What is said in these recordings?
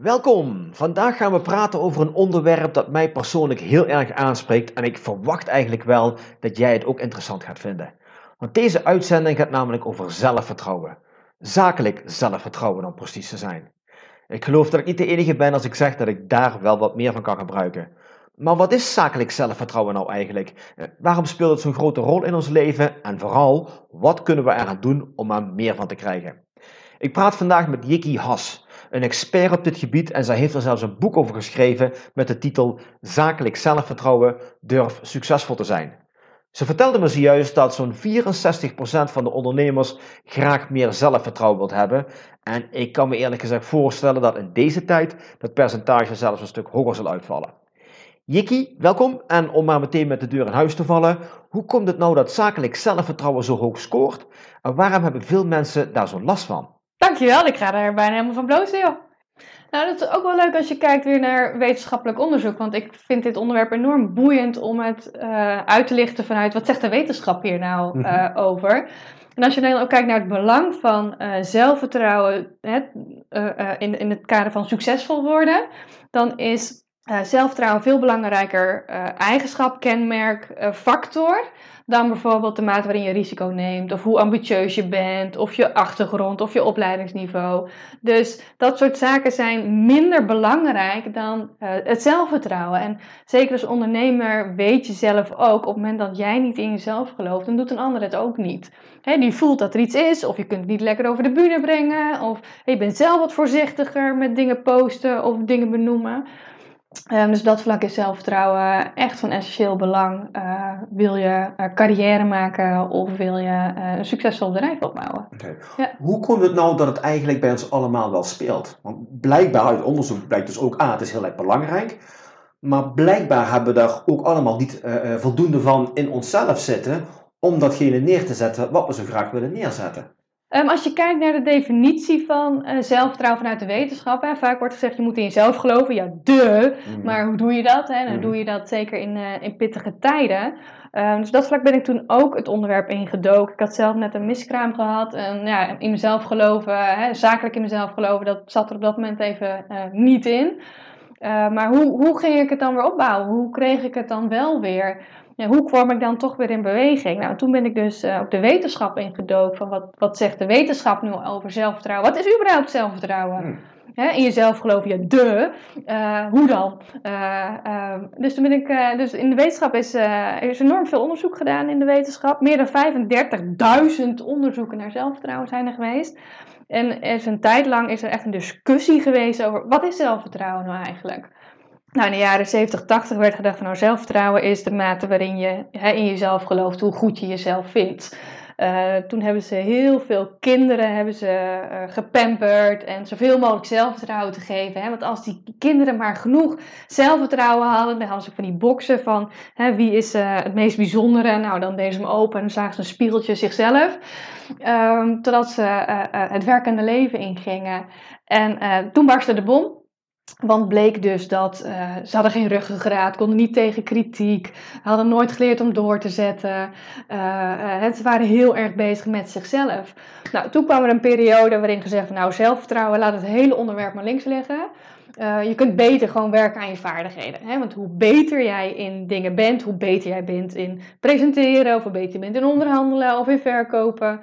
Welkom! Vandaag gaan we praten over een onderwerp dat mij persoonlijk heel erg aanspreekt en ik verwacht eigenlijk wel dat jij het ook interessant gaat vinden. Want deze uitzending gaat namelijk over zelfvertrouwen. Zakelijk zelfvertrouwen om precies te zijn. Ik geloof dat ik niet de enige ben als ik zeg dat ik daar wel wat meer van kan gebruiken. Maar wat is zakelijk zelfvertrouwen nou eigenlijk? Eh, waarom speelt het zo'n grote rol in ons leven? En vooral, wat kunnen we eraan doen om er meer van te krijgen? Ik praat vandaag met Jikki Has een expert op dit gebied en zij heeft er zelfs een boek over geschreven met de titel Zakelijk zelfvertrouwen, durf succesvol te zijn. Ze vertelde me zojuist dat zo'n 64% van de ondernemers graag meer zelfvertrouwen wilt hebben. En ik kan me eerlijk gezegd voorstellen dat in deze tijd dat percentage zelfs een stuk hoger zal uitvallen. Jikki, welkom. En om maar meteen met de deur in huis te vallen, hoe komt het nou dat zakelijk zelfvertrouwen zo hoog scoort? En waarom hebben veel mensen daar zo last van? Dankjewel, ik ga er bijna helemaal van blozen, joh. Nou, dat is ook wel leuk als je kijkt weer naar wetenschappelijk onderzoek. Want ik vind dit onderwerp enorm boeiend om het uh, uit te lichten vanuit wat zegt de wetenschap hier nou uh, over. En als je dan ook kijkt naar het belang van uh, zelfvertrouwen hè, in, in het kader van succesvol worden, dan is zelfvertrouwen veel belangrijker eigenschap, kenmerk, factor dan bijvoorbeeld de mate waarin je risico neemt, of hoe ambitieus je bent, of je achtergrond, of je opleidingsniveau. Dus dat soort zaken zijn minder belangrijk dan uh, het zelfvertrouwen. En zeker als ondernemer weet je zelf ook, op het moment dat jij niet in jezelf gelooft, dan doet een ander het ook niet. He, die voelt dat er iets is, of je kunt het niet lekker over de bühne brengen, of je bent zelf wat voorzichtiger met dingen posten of dingen benoemen. Um, dus dat vlak is zelfvertrouwen echt van essentieel belang. Uh, wil je uh, carrière maken of wil je uh, een succesvol bedrijf opbouwen? Okay. Ja. Hoe komt het nou dat het eigenlijk bij ons allemaal wel speelt? Want blijkbaar uit onderzoek blijkt dus ook, ah, het is heel erg belangrijk. Maar blijkbaar hebben we daar ook allemaal niet voldoende van in onszelf zitten om datgene neer te zetten wat we zo graag willen neerzetten. Um, als je kijkt naar de definitie van uh, zelfvertrouwen vanuit de wetenschap, hè, vaak wordt gezegd je moet in jezelf geloven. Ja, de. Mm. Maar hoe doe je dat? Hè? Dan mm. doe je dat zeker in, uh, in pittige tijden. Um, dus dat vlak ben ik toen ook het onderwerp ingedoken. Ik had zelf net een miskraam gehad. En ja, in mezelf geloven, hè, zakelijk in mezelf geloven, dat zat er op dat moment even uh, niet in. maar hoe, hoe ging ik het dan weer opbouwen? Hoe kreeg ik het dan wel weer? Ja, hoe kwam ik dan toch weer in beweging? Nou, toen ben ik dus uh, op de wetenschap ingedoken. Van wat, wat zegt de wetenschap nu over zelfvertrouwen? Wat is überhaupt zelfvertrouwen? Hmm. in jezelf geloven, ja, de. Uh, hoe dan? Uh, dus toen ben ik, dus in de wetenschap is, er is enorm veel onderzoek gedaan in de wetenschap. Meer dan 35.000 onderzoeken naar zelfvertrouwen zijn er geweest. En er is een tijd lang is er echt een discussie geweest over wat is zelfvertrouwen nou eigenlijk? Nou, in de jaren 70, 80 werd gedacht van nou, zelfvertrouwen is de mate waarin je hè, in jezelf gelooft, hoe goed je jezelf vindt. Uh, toen hebben ze heel veel kinderen hebben ze, uh, gepamperd en zoveel mogelijk zelfvertrouwen te geven. Hè? Want als die kinderen maar genoeg zelfvertrouwen hadden, dan hadden ze van die boxen van hè, wie is uh, het meest bijzondere. Nou, dan deden ze hem open en dan zagen ze een spiegeltje zichzelf. Um, totdat ze het werkende leven ingingen. En toen barstte de bom. Want bleek dus dat uh, ze hadden geen ruggengraat, konden niet tegen kritiek, hadden nooit geleerd om door te zetten. Uh, ze waren heel erg bezig met zichzelf. Nou, toen kwam er een periode waarin gezegd van nou zelfvertrouwen, laat het hele onderwerp maar links liggen. je kunt beter gewoon werken aan je vaardigheden. Hè? Want hoe beter jij in dingen bent, hoe beter jij bent in presenteren, of hoe beter je bent in onderhandelen of in verkopen,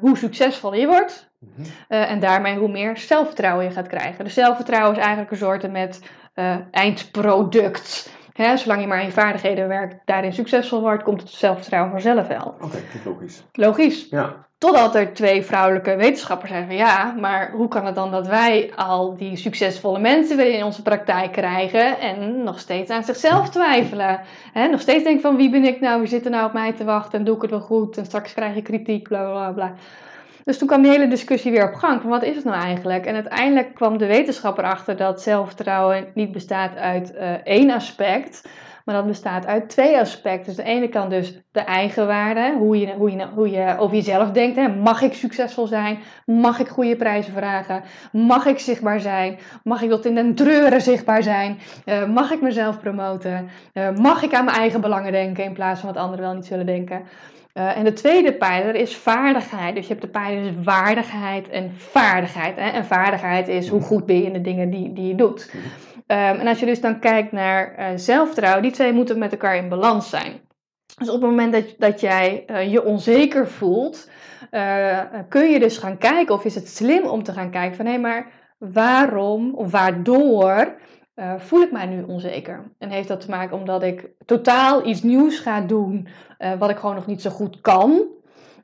hoe succesvoller je wordt, uh, en daarmee hoe meer zelfvertrouwen je gaat krijgen. Dus zelfvertrouwen is eigenlijk een soort met uh, eindproduct. Hè, zolang je maar in je vaardigheden werkt, daarin succesvol wordt, komt het zelfvertrouwen vanzelf wel. Oké, okay, logisch. Logisch. Ja. Totdat er twee vrouwelijke wetenschappers zeggen: ja, maar hoe kan het dan dat wij al die succesvolle mensen weer in onze praktijk krijgen en nog steeds aan zichzelf twijfelen? He, nog steeds denken van wie ben ik nou, wie zit er nou op mij te wachten en doe ik het wel goed en straks krijg je kritiek, bla bla bla. Dus toen kwam die hele discussie weer op gang van wat is het nou eigenlijk? En uiteindelijk kwam de wetenschapper achter dat zelfvertrouwen niet bestaat uit uh, één aspect, maar dat bestaat uit twee aspecten. Dus de ene kant dus de eigenwaarde, hoe je, hoe je, hoe je over jezelf denkt. Hè. Mag ik succesvol zijn? Mag ik goede prijzen vragen? Mag ik zichtbaar zijn? Mag ik tot in den treuren zichtbaar zijn? Uh, mag ik mezelf promoten? Uh, mag ik aan mijn eigen belangen denken in plaats van wat anderen wel niet zullen denken? Uh, en de tweede pijler is vaardigheid. Dus je hebt de pijlers waardigheid en vaardigheid. Hè? En vaardigheid is hoe goed ben je in de dingen die, die je doet. Um, en als je dus dan kijkt naar uh, zelfvertrouwen, die twee moeten met elkaar in balans zijn. Dus op het moment dat, dat jij uh, je onzeker voelt, kun je dus gaan kijken, of is het slim om te gaan kijken van hé, maar waarom of waardoor voel ik mij nu onzeker? En heeft dat te maken omdat ik totaal iets nieuws ga doen, wat ik gewoon nog niet zo goed kan?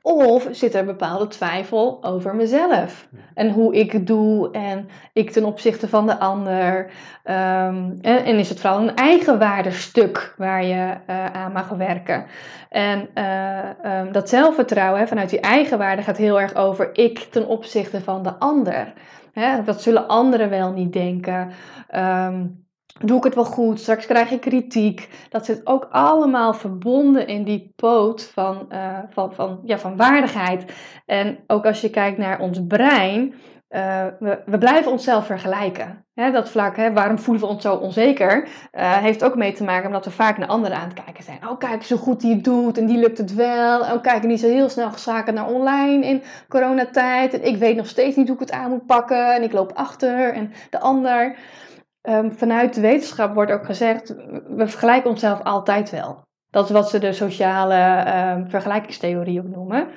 Of zit er bepaalde twijfel over mezelf en hoe ik het doe en ik ten opzichte van de ander? Um, en, en, is het vooral een eigenwaardestuk waar je uh, aan mag werken? En uh, um, dat zelfvertrouwen hè, vanuit die eigenwaarde gaat heel erg over ik ten opzichte van de ander. Hè, dat zullen anderen wel niet denken. Um, doe ik het wel goed? Straks krijg je kritiek. Dat zit ook allemaal verbonden in die poot van, uh, van, van, ja, van waardigheid. En ook als je kijkt naar ons brein, uh, we, we, blijven onszelf vergelijken. Dat vlak, hè, waarom voelen we ons zo onzeker, uh, heeft ook mee te maken omdat we vaak naar anderen aan het kijken zijn. Oh, kijk zo goed die doet en die lukt het wel. Oh, kijk, niet zo heel snel geschakeld naar online in coronatijd. En ik weet nog steeds niet hoe ik het aan moet pakken en ik loop achter en de ander. Um, vanuit de wetenschap wordt ook gezegd, we vergelijken onszelf altijd wel. Dat is wat ze de sociale um, vergelijkingstheorie ook noemen.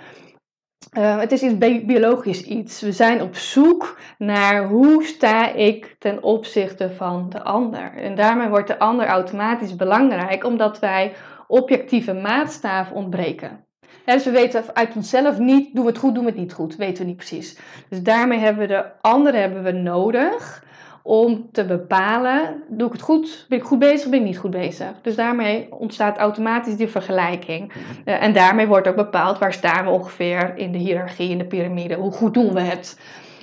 Uh, het is iets biologisch iets. We zijn op zoek naar hoe sta ik ten opzichte van de ander. En daarmee wordt de ander automatisch belangrijk, omdat wij objectieve maatstaven ontbreken. We weten uit onszelf niet, doen we het goed, doen we het niet goed. Weten we niet precies. Dus daarmee hebben we de ander hebben we nodig om te bepalen, doe ik het goed, ben ik goed bezig, ben ik niet goed bezig. Dus daarmee ontstaat automatisch die vergelijking. Uh, en daarmee wordt ook bepaald waar staan we ongeveer in de hiërarchie, in de piramide, hoe goed doen we het.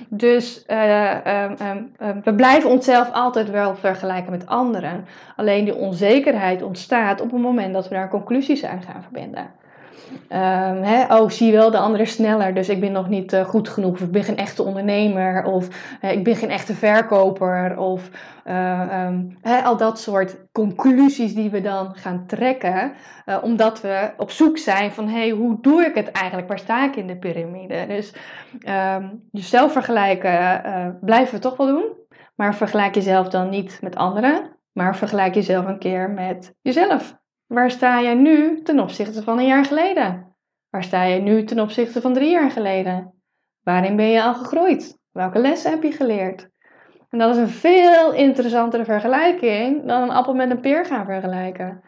Dus uh, um, um, we blijven onszelf altijd wel vergelijken met anderen. Alleen die onzekerheid ontstaat op het moment dat we daar conclusies aan gaan verbinden. Um, hè, oh, zie je wel, de ander is sneller, dus ik ben nog niet uh, goed genoeg. Of ik ben geen echte ondernemer. Of uh, ik ben geen echte verkoper. Of uh, um, hè, al dat soort conclusies die we dan gaan trekken. omdat we op zoek zijn van, hé, hey, hoe doe ik het eigenlijk? Waar sta ik in de piramide? Dus um, jezelf vergelijken blijven we toch wel doen. Maar vergelijk jezelf dan niet met anderen. Maar vergelijk jezelf een keer met jezelf. Waar sta jij nu ten opzichte van een jaar geleden? Waar sta je nu ten opzichte van drie jaar geleden? Waarin ben je al gegroeid? Welke lessen heb je geleerd? En dat is een veel interessantere vergelijking dan een appel met een peer gaan vergelijken.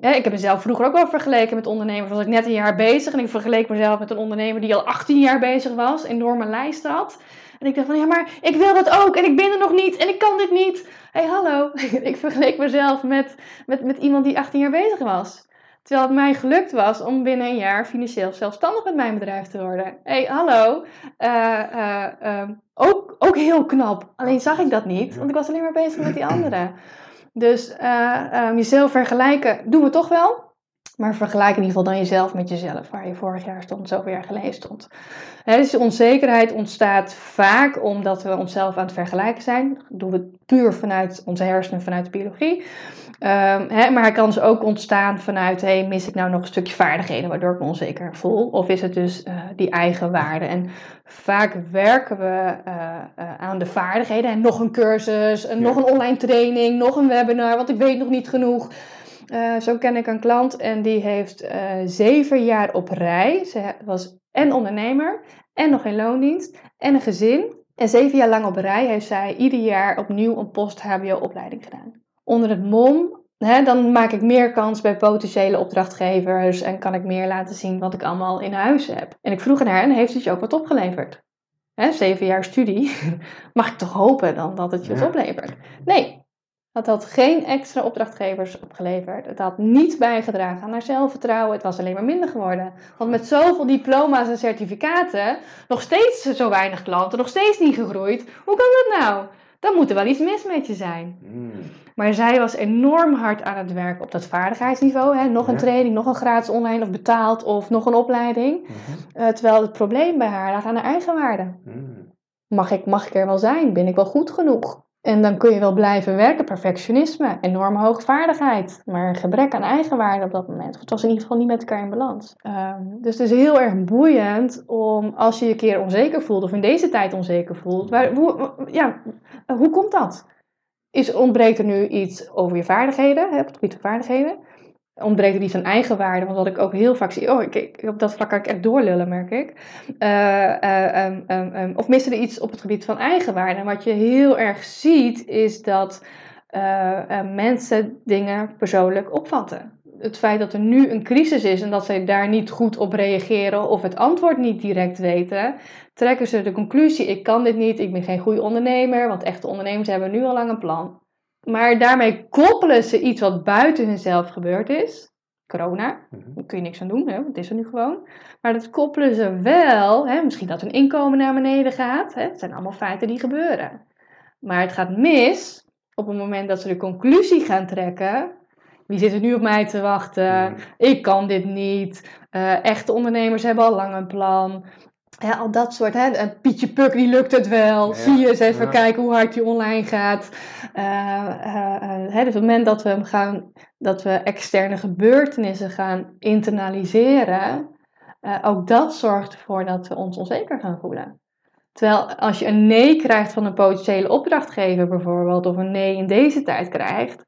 Ja, ik heb mezelf vroeger ook wel vergeleken met ondernemers. Was ik net een jaar bezig en ik vergeleek mezelf met een ondernemer die al 18 jaar bezig was, enorme lijst had. En ik dacht van ja, maar ik wil dat ook en ik ben er nog niet en ik kan dit niet. Hé, hey, hallo. ik vergeleek mezelf met, met, met iemand die 18 jaar bezig was. Terwijl het mij gelukt was om binnen een jaar financieel zelfstandig met mijn bedrijf te worden. Hé, hey, hallo. Uh, uh, uh, ook, ook heel knap. Alleen zag ik dat niet, want ik was alleen maar bezig met die anderen. Dus um, jezelf vergelijken doen we toch wel. Maar vergelijk in ieder geval dan jezelf met jezelf, waar je vorig jaar stond, zoveel jaar geleden stond. He, dus onzekerheid ontstaat vaak omdat we onszelf aan het vergelijken zijn. Dat doen we puur vanuit onze hersenen, vanuit de biologie. Um, he, maar hij kan dus ook ontstaan vanuit, hey, mis ik nou nog een stukje vaardigheden waardoor ik me onzeker voel? Of is het dus uh, die eigen waarde? En vaak werken we uh, uh, aan de vaardigheden. En nog een cursus, en ja. nog een online training, nog een webinar, want ik weet nog niet genoeg. Uh, zo ken ik een klant en die heeft uh, zeven jaar op rij. Ze was en ondernemer en nog in loondienst en een gezin. En zeven jaar lang op rij heeft zij ieder jaar opnieuw een post-HBO-opleiding gedaan. Onder het mom, hè, dan maak ik meer kans bij potentiële opdrachtgevers en kan ik meer laten zien wat ik allemaal in huis heb. En ik vroeg aan haar, en heeft het je ook wat opgeleverd? Hè, zeven jaar studie, mag ik toch hopen dan dat het je wat oplevert? Nee, het had geen extra opdrachtgevers opgeleverd. Het had niet bijgedragen aan haar zelfvertrouwen. Het was alleen maar minder geworden. Want met zoveel diploma's en certificaten, nog steeds zo weinig klanten, nog steeds niet gegroeid. Hoe kan dat nou? Dan moet er wel iets mis met je zijn. Hmm. Maar zij was enorm hard aan het werken op dat vaardigheidsniveau. Hè? Nog een training, nog een gratis online of betaald of nog een opleiding. Mhm. Eh, terwijl het probleem bij haar lag aan haar eigen waarde. Hmm. Mag, ik, mag ik er wel zijn? Ben ik wel goed genoeg? En dan kun je wel blijven werken. Perfectionisme, enorm hoge vaardigheid, maar een gebrek aan eigenwaarde op dat moment. Het was in ieder geval niet met elkaar in balans. Ehm, dus het is heel erg boeiend om als je je keer onzeker voelt, of in deze tijd onzeker voelt, waar, hoe, ja, hoe komt dat? Is, ontbreekt er nu iets over je vaardigheden, hè, op het gebied van vaardigheden? Ontbreekt er iets aan eigenwaarde. Want wat ik ook heel vaak zie, oh, ik, ik, op dat vlak kan ik echt doorlullen, merk ik. Uh, of mist er iets op het gebied van eigenwaarde. En wat je heel erg ziet, is dat uh, mensen dingen persoonlijk opvatten. Het feit dat er nu een crisis is en dat zij daar niet goed op reageren of het antwoord niet direct weten, trekken ze de conclusie: ik kan dit niet, ik ben geen goede ondernemer, want echte ondernemers hebben nu al lang een plan. Maar daarmee koppelen ze iets wat buiten hunzelf gebeurd is. Corona, mhm. daar kun je niks aan doen, hè, het is er nu gewoon. Maar dat koppelen ze wel, hè, misschien dat hun inkomen naar beneden gaat. Hè, het zijn allemaal feiten die gebeuren. Maar het gaat mis op het moment dat ze de conclusie gaan trekken. Wie zit er nu op mij te wachten? Mhm. Ik kan dit niet. Uh, echte ondernemers hebben al lang een plan. Ja, al dat soort, hè. En Pietje Puk, die lukt het wel. Zie je eens even kijken hoe hard die online gaat. Uh, uh, hè, dus op het moment dat we, gaan, dat we externe gebeurtenissen gaan internaliseren, ook dat zorgt ervoor dat we ons onzeker gaan voelen. Terwijl als je een nee krijgt van een potentiële opdrachtgever bijvoorbeeld, of een nee in deze tijd krijgt,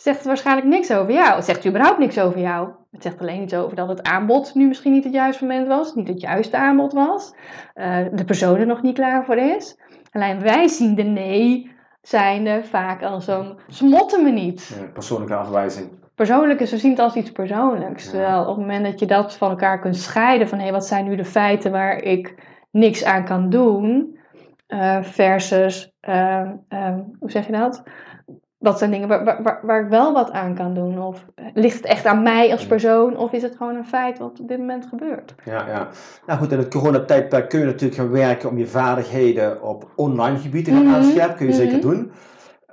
zegt waarschijnlijk niks over jou. Het zegt überhaupt niks over jou. Het zegt alleen iets over dat het aanbod nu misschien niet het juiste moment was, niet het juiste aanbod was, uh, de persoon er nog niet klaar voor is. Alleen wij zien de nee zijnde vaak als zo'n smotten me niet. Ja, persoonlijke afwijzing. Persoonlijk is, we zien het als iets persoonlijks. Terwijl op het moment dat je dat van elkaar kunt scheiden, van hé, hey, wat zijn nu de feiten waar ik niks aan kan doen, uh, versus, uh, hoe zeg je dat? Dat zijn dingen waar, waar, waar, ik wel wat aan kan doen. Of ligt het echt aan mij als persoon, of is het gewoon een feit wat op dit moment gebeurt? Ja, ja. Nou goed, in het coronatijdperk kun je natuurlijk gaan werken om je vaardigheden op online gebied te gaan mm aanscherpen. Kun je zeker mhm. doen.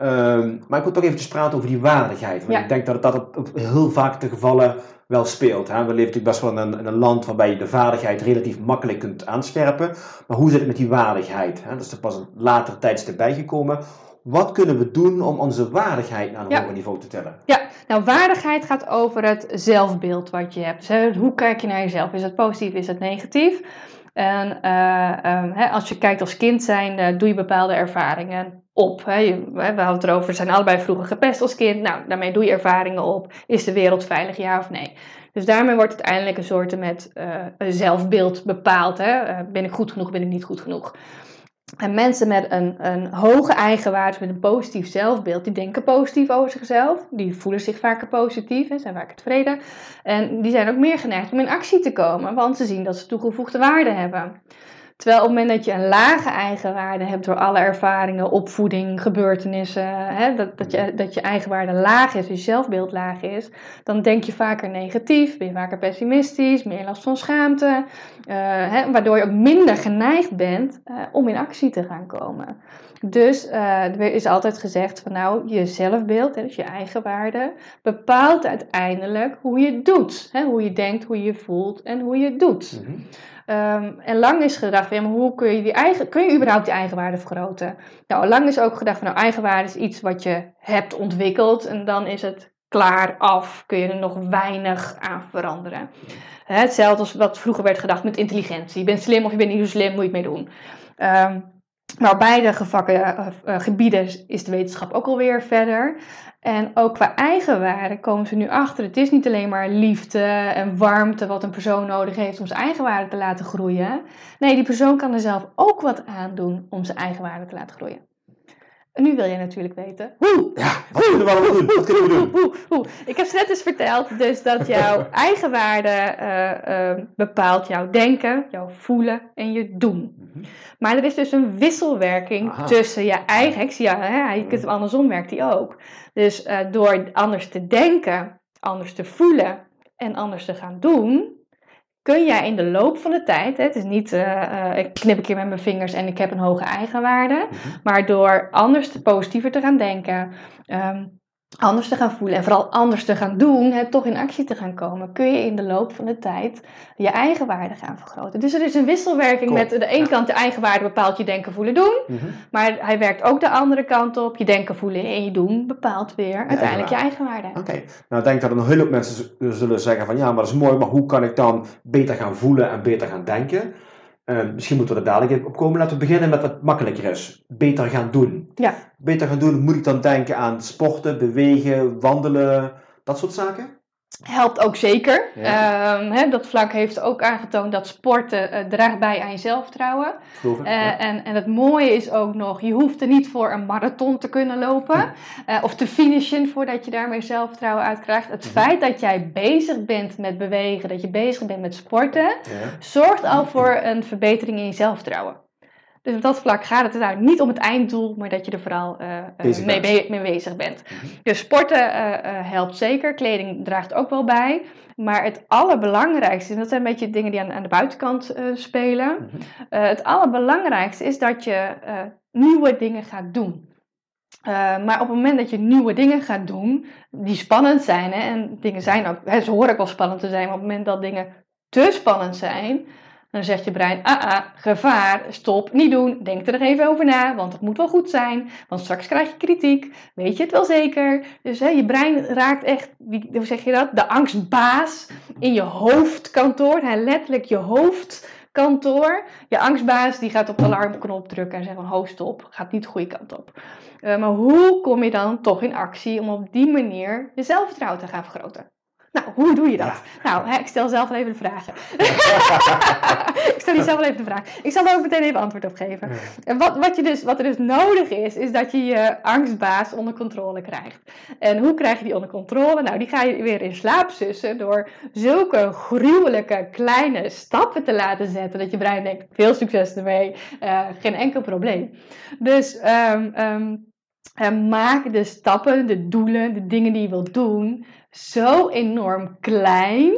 Um, maar ik wil toch eventjes praten over die waardigheid. Want ik denk dat dat op heel vaak de gevallen wel speelt. Hè? We leven natuurlijk best wel in een, in een, land waarbij je de vaardigheid relatief makkelijk kunt aanscherpen. Maar hoe zit het met die waardigheid? Hè? Dat is er pas een later tijdstip bijgekomen. Wat kunnen we doen om onze waardigheid naar een hoger niveau te tellen? Ja, nou waardigheid gaat over het zelfbeeld wat je hebt. Dus, hoe kijk je naar jezelf? Is het positief, is het negatief? En uh, hè, als je kijkt als kind zijn, uh, doe je bepaalde ervaringen op. Hè. we hadden het erover, we zijn allebei vroeger gepest als kind. Nou, daarmee doe je ervaringen op. Is de wereld veilig, ja of nee? Dus daarmee wordt uiteindelijk een soort met uh, zelfbeeld bepaald. Hè. ben ik goed genoeg, ben ik niet goed genoeg? En mensen met een, een hoge eigenwaarde, met een positief zelfbeeld, die denken positief over zichzelf. Die voelen zich vaker positief en zijn vaker tevreden. En die zijn ook meer geneigd om in actie te komen, want ze zien dat ze toegevoegde waarde hebben. Terwijl op het moment dat je een lage eigenwaarde hebt door alle ervaringen, opvoeding, gebeurtenissen, hè, dat, dat, je, dat je eigenwaarde laag is, je zelfbeeld laag is, dan denk je vaker negatief, ben je vaker pessimistisch, meer last van schaamte, uh, hè, waardoor je ook minder geneigd bent uh, om in actie te gaan komen. Dus uh, er is altijd gezegd van nou, je zelfbeeld, hè, dus je eigenwaarde, bepaalt uiteindelijk hoe je doet. Hè, hoe je denkt, hoe je voelt en hoe je het doet. Mm Um, en lang is gedacht, ja, maar hoe kun je, die eigen, kun je überhaupt die eigenwaarde vergroten? Nou, lang is ook gedacht van, nou, eigenwaarde is iets wat je hebt ontwikkeld en dan is het klaar af. Kun je er nog weinig aan veranderen. Hetzelfde als wat vroeger werd gedacht met intelligentie. Je bent slim of je bent niet zo slim, moet je het mee doen. Um, maar op beide uh, uh, gebieden is de wetenschap ook alweer verder. En ook qua eigenwaarde komen ze nu achter. Het is niet alleen maar liefde en warmte wat een persoon nodig heeft om zijn eigenwaarde te laten groeien. Nee, die persoon kan er zelf ook wat aan doen om zijn eigenwaarde te laten groeien. En nu wil je natuurlijk weten hoe. Ja, wat kunnen we allemaal doen? Wat kunnen we doen? Hoe, hoe, Ik heb net eens verteld dus dat jouw eigenwaarde uh, uh, bepaalt jouw denken, jouw voelen en je doen. Mhm. Maar er is dus een wisselwerking tussen je eigen. Ik zie ja, hè, je kunt hem andersom werkt die ook. Dus uh, door anders te denken, anders te voelen en anders te gaan doen, kun jij in de loop van de tijd, hè, het is niet uh, uh, ik knip een keer met mijn vingers en ik heb een hoge eigenwaarde, mhm. maar door anders te positiever te gaan denken, um, anders te gaan voelen en vooral anders te gaan doen, hè, toch in actie te gaan komen, kun je in de loop van de tijd je eigen waarde gaan vergroten. Dus er is een wisselwerking met de ene kant de eigen waarde bepaalt je denken, voelen, doen, mhm. maar hij werkt ook de andere kant op. Je denken, voelen en je doen bepaalt weer uiteindelijk je eigen waarde. Oké, nou ik denk dat er een hele mensen zullen zeggen van ja, maar dat is mooi, maar hoe kan ik dan beter gaan voelen en beter gaan denken? Uh, misschien moeten we er dadelijk op komen. Laten we beginnen met wat makkelijker is. Beter gaan doen. Ja. Beter gaan doen, moet ik dan denken aan sporten, bewegen, wandelen, dat soort zaken? Helpt ook zeker. Ehm, dat vlak heeft ook aangetoond dat sporten uh, draagt bij aan je zelfvertrouwen. Uh, en, en het mooie is ook nog, je hoeft er niet voor een marathon te kunnen lopen. Uh, of te finishen voordat je daarmee zelfvertrouwen uitkrijgt. Het mhm. feit dat jij bezig bent met bewegen, dat je bezig bent met sporten, zorgt al voor een verbetering in je zelfvertrouwen. Dus op dat vlak gaat het nou niet om het einddoel, maar dat je er vooral uh, mee, mee, bezig bent. Mhm. Dus sporten uh, helpt zeker, kleding draagt ook wel bij. Maar het allerbelangrijkste, en dat zijn een beetje dingen die aan, aan de buitenkant spelen. Mhm. het allerbelangrijkste is dat je nieuwe dingen gaat doen. maar op het moment dat je nieuwe dingen gaat doen, die spannend zijn, hè, en dingen zijn ook, hè, ze horen ook wel spannend te zijn, maar op het moment dat dingen te spannend zijn, dan zegt je brein, ah ah, gevaar, stop, niet doen, denk er nog even over na, want het moet wel goed zijn, want straks krijg je kritiek, weet je het wel zeker. Dus hè, je brein raakt echt, hoe zeg je dat, de angstbaas in je hoofdkantoor, hè, letterlijk je hoofdkantoor. Je angstbaas die gaat op de alarmknop drukken en zegt van, ho stop, gaat niet de goede kant op. Uh, maar hoe kom je dan toch in actie om op die manier je zelfvertrouwen te gaan vergroten? Nou, hoe doe je dat? Nou, hè, ik stel zelf even de vragen. ik stel jezelf even de vraag. Ik zal er ook meteen even antwoord op geven. En wat, wat, je dus, wat er dus nodig is, is dat je je angstbaas onder controle krijgt. En hoe krijg je die onder controle? Nou, die ga je weer in slaap sussen door zulke gruwelijke kleine stappen te laten zetten. Dat je brein denkt, veel succes ermee, uh, geen enkel probleem. Dus um, um, maak de stappen, de doelen, de dingen die je wilt doen zo enorm klein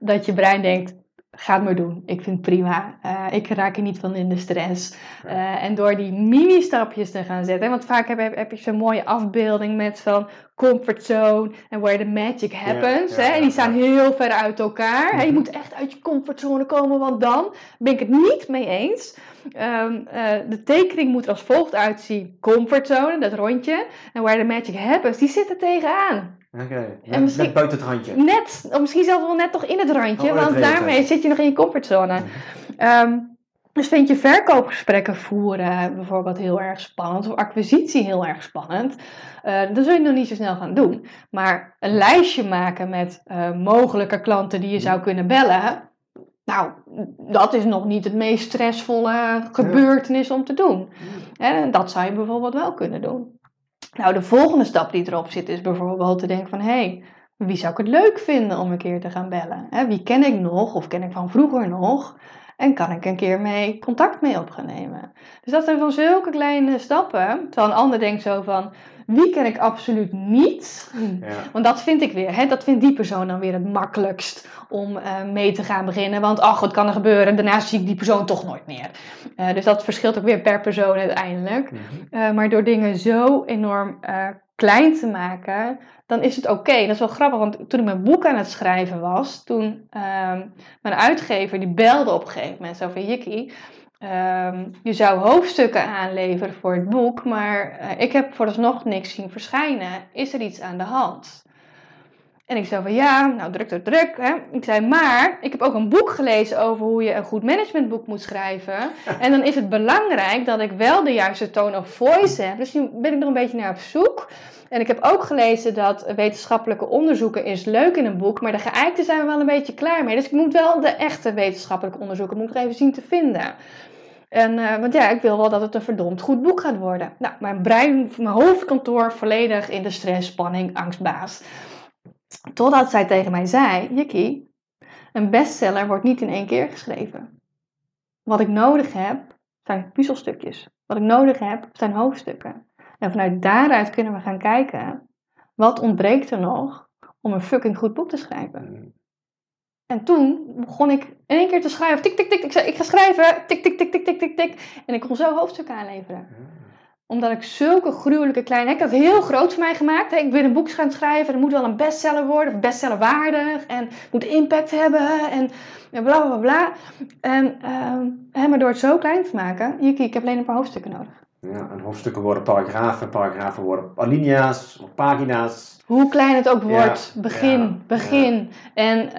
dat je brein denkt: ga het maar doen. Ik vind het prima. Uh, ik raak er niet van in de stress. Uh, en door die mini-stapjes te gaan zetten. Want vaak heb, heb je zo'n mooie afbeelding met van comfortzone en where the magic happens. hè? En die staan heel ver uit elkaar. Je mhm. moet echt uit je comfortzone komen, want dan ben ik het niet mee eens. Um, uh, de tekening moet er als volgt uitzien. Comfortzone, dat rondje. En where the magic happens, die zitten tegenaan. Oké, net, net, buiten het randje. Net, of misschien zelfs wel net toch in het randje, oh, want daarmee zit je nog in je comfortzone. Um, dus vind je verkoopgesprekken voeren bijvoorbeeld heel erg spannend, of acquisitie heel erg spannend, uh, dan zul je nog niet zo snel gaan doen. Maar een lijstje maken met uh, mogelijke klanten die je zou kunnen bellen, nou, dat is nog niet het meest stressvolle gebeurtenis om te doen. En dat zou je bijvoorbeeld wel kunnen doen. Nou, de volgende stap die erop zit is bijvoorbeeld te denken van... hé, hey, wie zou ik het leuk vinden om een keer te gaan bellen? Wie ken ik nog of ken ik van vroeger nog? En kan ik een keer mee contact mee op gaan nemen? Dus dat zijn van zulke kleine stappen. Terwijl een ander denkt zo van... Wie ken ik absoluut niet? Ja. Want dat vind ik weer. Hè? Dat vindt die persoon dan weer het makkelijkst om uh, mee te gaan beginnen. Want ach, wat kan er gebeuren? Daarna zie ik die persoon toch nooit meer. Uh, dus dat verschilt ook weer per persoon uiteindelijk. Mm -hmm. uh, maar door dingen zo enorm klein te maken, dan is het oké. Dat is wel grappig, want toen ik mijn boek aan het schrijven was, toen ehm, mijn uitgever die belde op een gegeven moment zo van Jikki, um, je zou hoofdstukken aanleveren voor het boek, maar uh, ik heb vooralsnog niks zien verschijnen. Is er iets aan de hand? En ik zei van ja, nou druk, druk, druk. Hè. Ik zei maar, ik heb ook een boek gelezen over hoe je een goed managementboek moet schrijven. En dan is het belangrijk dat ik wel de juiste tone of voice heb. Dus nu ben ik nog een beetje naar op zoek. En ik heb ook gelezen dat wetenschappelijke onderzoeken is leuk in een boek, maar de geëikte zijn we wel een beetje klaar mee. Dus ik moet wel de echte wetenschappelijke onderzoeken moet ik even zien te vinden. En, uh, want ja, ik wil wel dat het een verdomd goed boek gaat worden. Nou, mijn brein, mijn hoofdkantoor volledig in de stress, spanning, angstbaas. Totdat zij tegen mij zei, Jikki, een bestseller wordt niet in één keer geschreven. Wat ik nodig heb, zijn puzzelstukjes. Wat ik nodig heb, zijn hoofdstukken. En vanuit daaruit kunnen we gaan kijken, wat ontbreekt er nog om een fucking goed boek te schrijven? Mm. En toen begon ik in één keer te schrijven. Tik, tik, tik. Ik zei, ik ga schrijven. Tik, tik, tik, tik, tik, tik, tik. En ik kon zo hoofdstukken aanleveren. Omdat ik zulke gruwelijke kleine... Ik had het heel groot voor mij gemaakt. Ik wil een boek gaan schrijven. Het moet wel een bestseller worden. Of bestseller waardig. En moet impact hebben. En bla, bla, bla. En, uh, door het zo klein te maken... Ik heb alleen een paar hoofdstukken nodig. Ja, en hoofdstukken worden paragrafen, paragrafen worden alinea's of pagina's. Hoe klein het ook wordt, begin, begin. En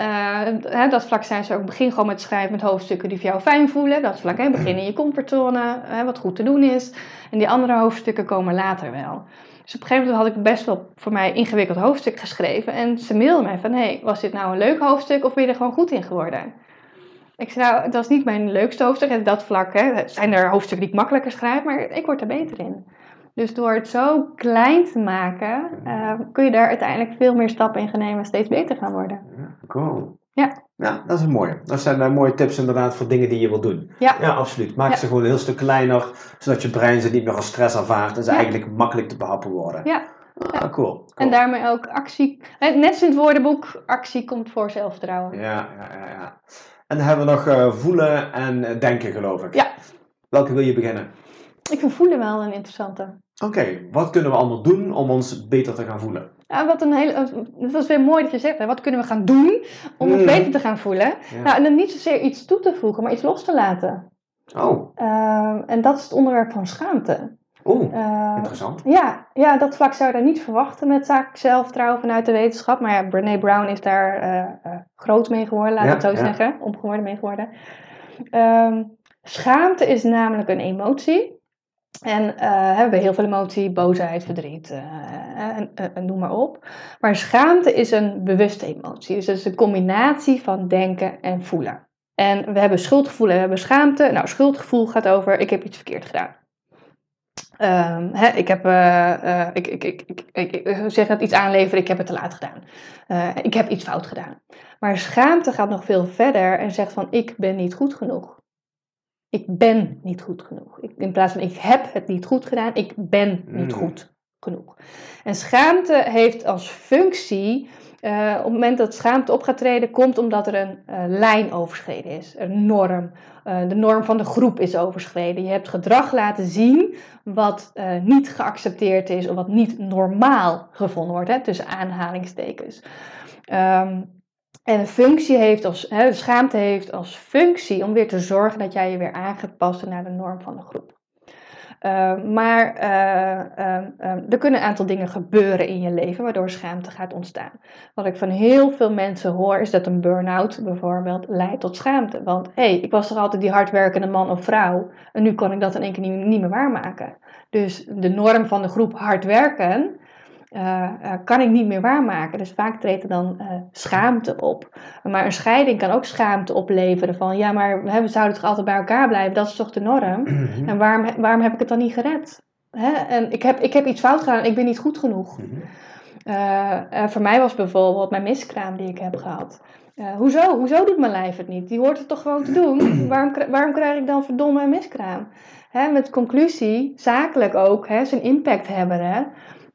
uh, dat vlak zijn ze ook, begin gewoon met schrijven met hoofdstukken die voor jou fijn voelen. Dat vlak, hè, begin in je comfortzone, hè, wat goed te doen is. En die andere hoofdstukken komen later wel. Dus op een gegeven moment had ik best wel voor mij ingewikkeld hoofdstuk geschreven. En ze mailden mij van, hey, was dit nou een leuk hoofdstuk of ben je er gewoon goed in geworden? Ik zei, nou, dat is niet mijn leukste hoofdstuk. En dat vlak, hè, zijn er hoofdstukken die ik makkelijker schrijf, maar ik word er beter in. Dus door het zo klein te maken, uh, kun je daar uiteindelijk veel meer stappen in gaan nemen en steeds beter gaan worden. Cool. Ja. Ja, dat is een mooie. Dat zijn uh, mooie tips inderdaad voor dingen die je wil doen. Ja, ja absoluut. Maak ze gewoon een heel stuk kleiner, zodat je brein ze niet meer als stress ervaart en ze eigenlijk makkelijk te behappen worden. Ja. Ah, cool, cool, En daarmee ook actie. Net als in het woordenboek, actie komt voor zelfvertrouwen. Ja, ja, ja. ja. En dan hebben we nog uh, voelen en denken, geloof ik. Ja. Welke wil je beginnen? Ik vind voelen wel een interessante. Oké, wat kunnen we allemaal doen om ons beter te gaan voelen? Ja, wat een hele, het was weer mooi dat je zegt, hè? wat kunnen we gaan doen om ons mm. beter te gaan voelen? Ja. Nou, en dan niet zozeer iets toe te voegen, maar iets los te laten. Oh. Uh, en dat is het onderwerp van schaamte. Oeh, uh, interessant. Ja, ja, dat vlak zou je daar niet verwachten met zaak zelfvertrouwen vanuit de wetenschap. Maar ja, Brene Brown is daar uh, groot mee geworden, laat ik het zo ja. zeggen. Omgeworden mee geworden. Ehm, schaamte is namelijk een emotie. En uh, hebben we heel veel emotie, boosheid, verdriet, uh, noem maar op. Maar schaamte is een bewuste emotie. Dus het is een combinatie van denken en voelen. En we hebben schuldgevoel en we hebben schaamte. Nou, schuldgevoel gaat over ik heb iets verkeerd gedaan. Hè, ik heb, ik, ik, ik, ik, zeg dat iets aanleveren, ik heb het te laat gedaan. Ik heb iets fout gedaan. Maar schaamte gaat nog veel verder en zegt van ik ben niet goed genoeg. Ik ben niet goed genoeg. Ik, in plaats van ik heb het niet goed gedaan, ik ben niet mm. goed genoeg. En schaamte heeft als functie, uh, op het moment dat schaamte op gaat treden, komt omdat er een uh, lijn overschreden is, een norm. Uh, de norm van de groep is overschreden. Je hebt gedrag laten zien wat niet geaccepteerd is of wat niet normaal gevonden wordt, hè, tussen aanhalingstekens. Um, en een functie heeft als, schaamte heeft als functie om weer te zorgen dat jij je weer aan gaat passen naar de norm van de groep. Uh, maar uh, uh, er kunnen een aantal dingen gebeuren in je leven waardoor schaamte gaat ontstaan. Wat ik van heel veel mensen hoor is dat een burn-out bijvoorbeeld leidt tot schaamte. Want hé, hey, ik was toch altijd die hardwerkende man of vrouw en nu kan ik dat in één keer niet, niet meer waarmaken. Dus de norm van de groep hard werken uh, uh, kan ik niet meer waarmaken. Dus vaak treedt er dan uh, schaamte op. Maar een scheiding kan ook schaamte opleveren van ja, maar hè, we zouden toch altijd bij elkaar blijven, dat is toch de norm? En waarom, waarom heb ik het dan niet gered? Hè? En ik heb, ik heb iets fout gedaan, ik ben niet goed genoeg. Mhm. voor mij was bijvoorbeeld mijn miskraam die ik heb gehad. hoezo? Hoezo doet mijn lijf het niet? Die hoort het toch gewoon te doen? waarom, waarom krijg ik dan verdomme een miskraam? Hè, met conclusie, zakelijk ook, hè, zijn impact hebben. Hè?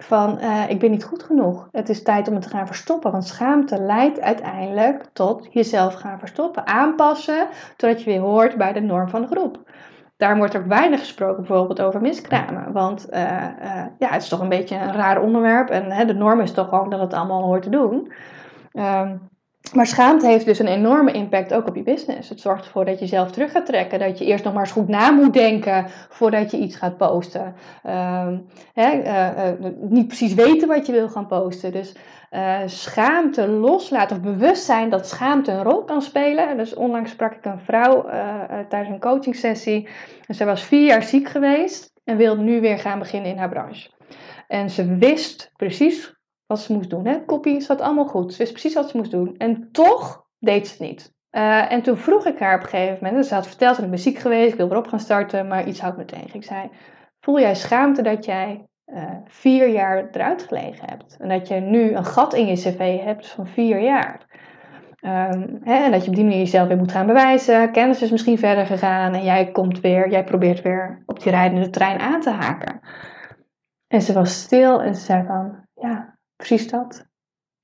Van uh, ik ben niet goed genoeg. Het is tijd om het te gaan verstoppen. Want schaamte leidt uiteindelijk tot jezelf gaan verstoppen. Aanpassen totdat je weer hoort bij de norm van de groep. Daar wordt ook weinig gesproken bijvoorbeeld over miskramen. Want uh, uh, ja, het is toch een beetje een raar onderwerp. En hè, de norm is toch gewoon dat het allemaal hoort te doen. Um, maar schaamte heeft dus een enorme impact ook op je business. Het zorgt ervoor dat je zelf terug gaat trekken. Dat je eerst nog maar eens goed na moet denken voordat je iets gaat posten. Uh, hè, uh, uh, niet precies weten wat je wil gaan posten. Dus uh, schaamte loslaten of bewustzijn dat schaamte een rol kan spelen. Dus onlangs sprak ik een vrouw tijdens een coaching sessie. En zij was vier jaar ziek geweest en wilde nu weer gaan beginnen in haar branche. En ze wist precies wat ze moest doen. Hè? Kopie zat allemaal goed. Ze wist precies wat ze moest doen. En toch deed ze het niet. Eh, en toen vroeg ik haar op een gegeven moment, dus ze had verteld dat ik ben ziek geweest, ik wil erop gaan starten, maar iets houdt me tegen. Ik zei, voel jij schaamte dat jij eh, vier jaar eruit gelegen hebt? En dat je nu een gat in je cv hebt van vier jaar? Ehm, hè, en dat je op die manier jezelf weer moet gaan bewijzen. Kennis is misschien verder gegaan en jij komt weer, jij probeert weer op die rijdende trein aan te haken. En ze was stil en ze zei van, ja, precies dat.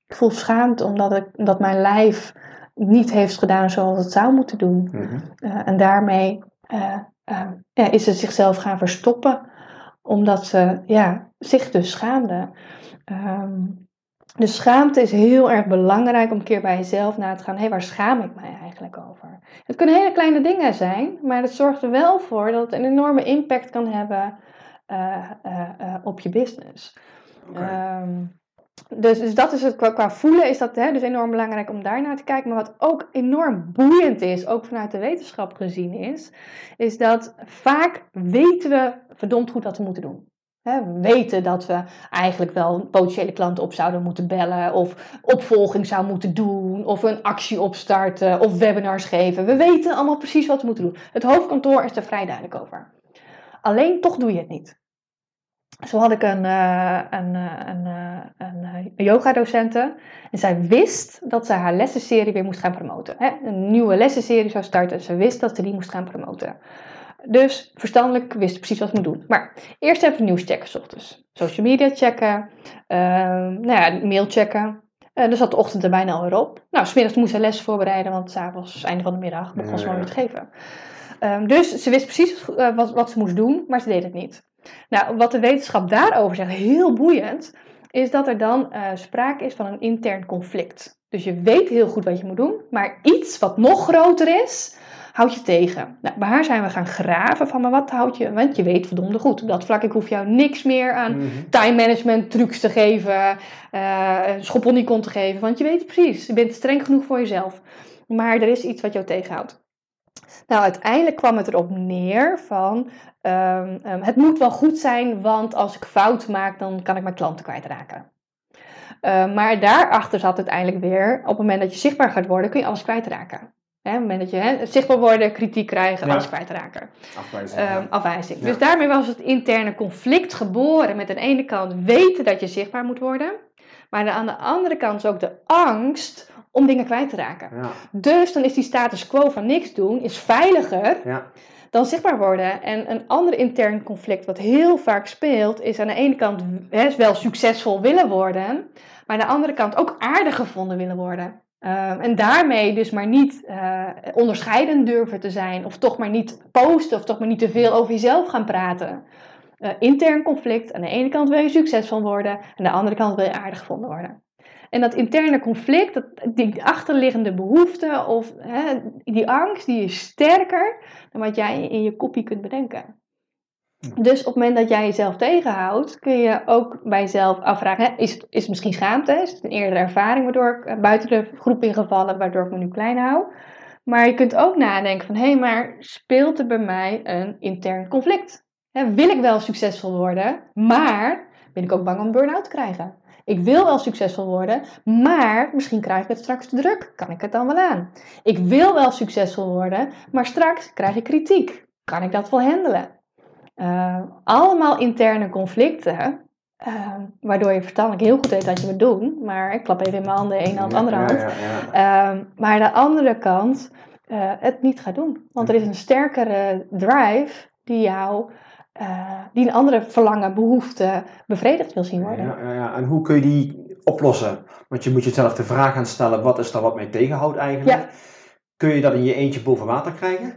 Ik voel schaamte omdat, ik, omdat mijn lijf niet heeft gedaan zoals het zou moeten doen. Mhm. Uh, en daarmee uh, uh, ja, is ze zichzelf gaan verstoppen, omdat ze ja, zich dus schaamde. Um, dus schaamte is heel erg belangrijk om een keer bij jezelf na te gaan. Hé, hey, waar schaam ik mij eigenlijk over? Het kunnen hele kleine dingen zijn, maar het zorgt er wel voor dat het een enorme impact kan hebben op je business. Okay. Um, dus, dus dat is het qua, voelen is dat hè, dus enorm belangrijk om daar naar te kijken. Maar wat ook enorm boeiend is, ook vanuit de wetenschap gezien is, is dat vaak weten we verdomd goed wat we moeten doen. we weten dat we eigenlijk wel potentiële klanten op zouden moeten bellen, of opvolging zouden moeten doen, of een actie opstarten, of webinars geven. We weten allemaal precies wat we moeten doen. Het hoofdkantoor is er vrij duidelijk over. Alleen toch doe je het niet. Zo had ik een, uh, een, een, een, een yoga-docente. En zij wist dat ze haar lessenserie weer moest gaan promoten. Hè? Een nieuwe lessenserie zou starten. Ze wist dat ze die moest gaan promoten. Dus verstandelijk wist ze precies wat ze moet doen. Maar eerst even nieuws checken, s ochtends. Social media checken. Uh, nou ja, mail checken. Uh, er zat de ochtend er bijna alweer op. Nou, smiddags moest ze les voorbereiden, want s'avonds, einde van de middag, begon ze maar weer te geven. Um, dus ze wist precies wat, wat ze moest doen, maar ze deed het niet. Nou, wat de wetenschap daarover zegt, heel boeiend, is dat er dan uh, sprake is van een intern conflict. Dus je weet heel goed wat je moet doen, maar iets wat nog groter is, houdt je tegen. Nou, bij haar zijn we gaan graven van, maar wat houdt je, want je weet verdomde goed. Op dat vlak, ik hoef jou niks meer aan mm -hmm. time management trucs te geven, uh, schop te geven, want je weet precies. Je bent streng genoeg voor jezelf. Maar er is iets wat jou tegenhoudt. Nou, uiteindelijk kwam het erop neer van um, um, het moet wel goed zijn, want als ik fout maak, dan kan ik mijn klanten kwijtraken. Uh, maar daarachter zat uiteindelijk weer, op het moment dat je zichtbaar gaat worden, kun je alles kwijtraken. Hè, op het moment dat je hè, zichtbaar worden, kritiek krijgen, ja. alles kwijtraken. Afwijzing. Um, ja. afwijzing. Ja. Dus daarmee was het interne conflict geboren met aan de ene kant weten dat je zichtbaar moet worden. Maar aan de andere kant is ook de angst om dingen kwijt te raken. Ja. Dus dan is die status quo van niks doen is veiliger Ja. Dan zichtbaar worden. En een ander intern conflict wat heel vaak speelt, is aan de ene kant hè, wel succesvol willen worden, maar aan de andere kant ook aardig gevonden willen worden. Um, en daarmee dus maar niet uh, onderscheidend durven te zijn, of toch maar niet posten, of toch maar niet te veel over jezelf gaan praten. Uh, intern conflict, aan de ene kant wil je succesvol worden, aan de andere kant wil je aardig gevonden worden. En dat interne conflict, dat, die achterliggende behoefte of hè, die angst, die is sterker dan wat jij in je kopie kunt bedenken. Dus op het moment dat jij jezelf tegenhoudt, kun je ook bij jezelf afvragen: hè, is, het, is het misschien schaamte? Is het een eerdere ervaring waardoor ik buiten de groep ingevallen, waardoor ik me nu klein hou? Maar je kunt ook nadenken van hé, hey, maar speelt er bij mij een intern conflict? Hè, wil ik wel succesvol worden, maar ben ik ook bang om burn-out te krijgen? Ik wil wel succesvol worden, maar misschien krijg ik het straks te druk. Kan ik het dan wel aan? Ik wil wel succesvol worden, maar straks krijg ik kritiek. Kan ik dat wel handelen? Uh, allemaal interne conflicten, uh, waardoor je vertandelijk heel goed weet wat je moet doen. Maar ik klap even in mijn handen, één hand, andere hand. Ja, ja, uh, maar aan de andere kant eh, het niet gaat doen. Want er is een sterkere drive die jou uh, die een andere verlangen, behoefte bevredigd wil zien worden. Ja, ja, ja, En hoe kun je die oplossen? Want je moet jezelf de vraag gaan stellen, wat is er wat mij tegenhoudt eigenlijk? Ja. Kun je dat in je eentje boven water krijgen?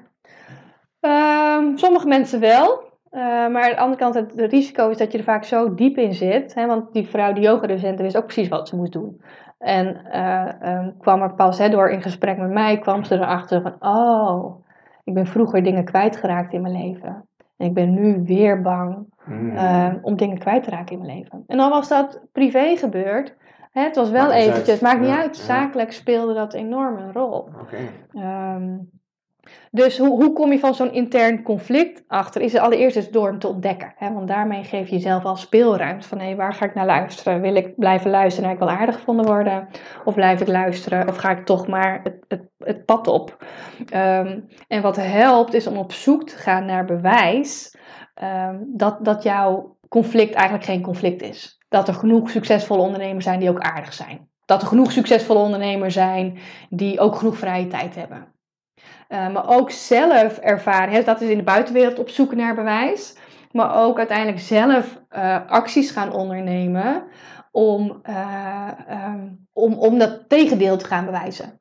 Um, sommige mensen wel. Uh, maar aan de andere kant, het, het, risico is dat je er vaak zo diep in zit. Hè, want die vrouw, die yogadocent, wist ook precies wat ze moest doen. En uh, um, kwam er pas hè, door in gesprek met mij, kwam ze erachter van, oh, ik ben vroeger dingen kwijtgeraakt in mijn leven. En ik ben nu weer bang mm. uh, om dingen kwijt te raken in mijn leven. En dan was dat privé gebeurd. Hè, het was wel eventjes, uit. maakt niet ja, uit. Ja. Zakelijk speelde dat enorm een rol. Okay. Um, Dus hoe, hoe kom je van zo'n intern conflict achter? Is het allereerst eens door hem te ontdekken. Hè? Want daarmee geef je jezelf al speelruimte. Van hé, waar ga ik naar luisteren? Wil ik blijven luisteren naar ik wel aardig gevonden worden? Of blijf ik luisteren? Of ga ik toch maar het, het, het pad op? Um, en wat helpt is om op zoek te gaan naar bewijs um, dat, dat jouw conflict eigenlijk geen conflict is. Dat er genoeg succesvolle ondernemers zijn die ook aardig zijn. Dat er genoeg succesvolle ondernemers zijn die ook genoeg vrije tijd hebben. Uh, maar ook zelf ervaren, hè, dat is in de buitenwereld op zoek naar bewijs. Maar ook uiteindelijk zelf uh, acties gaan ondernemen om, uh, um, om, om dat tegendeel te gaan bewijzen.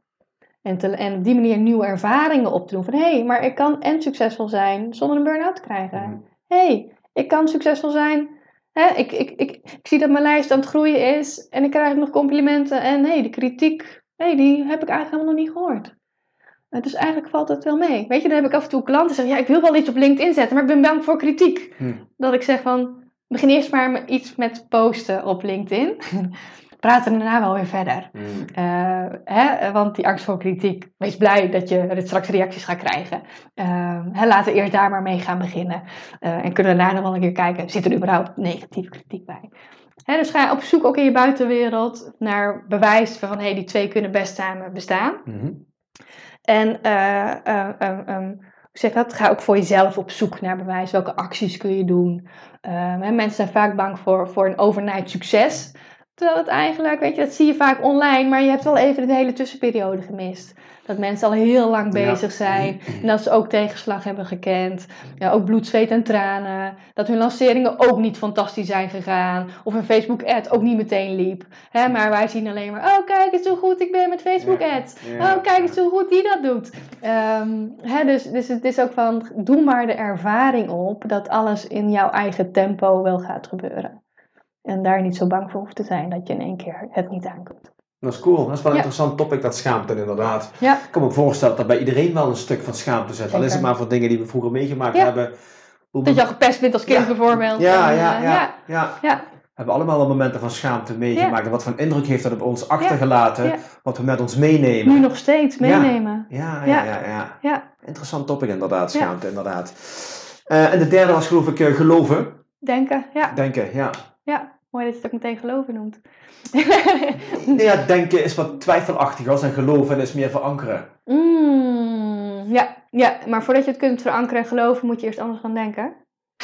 En, te, en op die manier nieuwe ervaringen op te doen. Van hé, hey, maar ik kan en succesvol zijn zonder een burn-out te krijgen. Mhm. Hé, hey, ik kan succesvol zijn. Hè, ik, ik, ik, ik zie dat mijn lijst aan het groeien is. En ik krijg nog complimenten. En hé, hey, de kritiek, hey, die heb ik eigenlijk helemaal nog niet gehoord. Dus eigenlijk valt het wel mee. Weet je, dan heb ik af en toe klanten die zeggen: Ja, ik wil wel iets op LinkedIn zetten, maar ik ben bang voor kritiek. Hm. Dat ik zeg van. Begin eerst maar iets met posten op LinkedIn. Praten daarna wel weer verder. Hm. Uh, hè, want die angst voor kritiek, wees blij dat je straks reacties gaat krijgen. Uh, hè, laten we eerst daar maar mee gaan beginnen. Uh, en kunnen we daarna nog wel een keer kijken, zit er überhaupt negatieve kritiek bij? Hè, dus ga op zoek ook in je buitenwereld naar bewijs van, hey, die twee kunnen best samen bestaan. Mhm. En uh, um, zeg dat, ga ook voor jezelf op zoek naar bewijs. Welke acties kun je doen? Hè, mensen zijn vaak bang voor, voor een overnight succes. Terwijl het eigenlijk, weet je, dat zie je vaak online, maar je hebt wel even de hele tussenperiode gemist. Dat mensen al heel lang bezig zijn. En dat ze ook tegenslag hebben gekend. Ja, ook bloed, zweet en tranen. Dat hun lanceringen ook niet fantastisch zijn gegaan. Of een Facebook ad ook niet meteen liep. Hè, maar wij zien alleen maar, oh kijk eens hoe goed ik ben met Facebook ads. Ja. Oh kijk eens hoe goed die dat doet. Ehm, hè, dus, dus het is ook van, doe maar de ervaring op dat alles in jouw eigen tempo wel gaat gebeuren. En daar niet zo bang voor hoeft te zijn dat je in één keer het niet aankomt. Dat is cool. Dat is wel een Ja. interessant topic, dat schaamte inderdaad. Ja, Ik kan me voorstellen dat bij iedereen wel een stuk van schaamte zit. Al is het maar voor dingen die we vroeger meegemaakt Ja. hebben. Hoe dat je al gepest bent als kind bijvoorbeeld. ja, En, ja, eh, ja, ja, ja. ja. We hebben allemaal wel momenten van schaamte meegemaakt. En wat voor indruk heeft dat op ons achtergelaten? Wat we met ons meenemen. Nu nog steeds meenemen. Ja, Ja. ja, ja. Interessant topic inderdaad, schaamte inderdaad. Eh, en de derde was geloof ik eh, geloven. denken. Ja, Denken, ja. Ja. Mooi dat je het ook meteen geloven noemt. Nee, ja, denken is wat twijfelachtiger en geloven is meer verankeren. Mm, ja, ja, maar voordat je het kunt verankeren en geloven, moet je eerst anders gaan denken.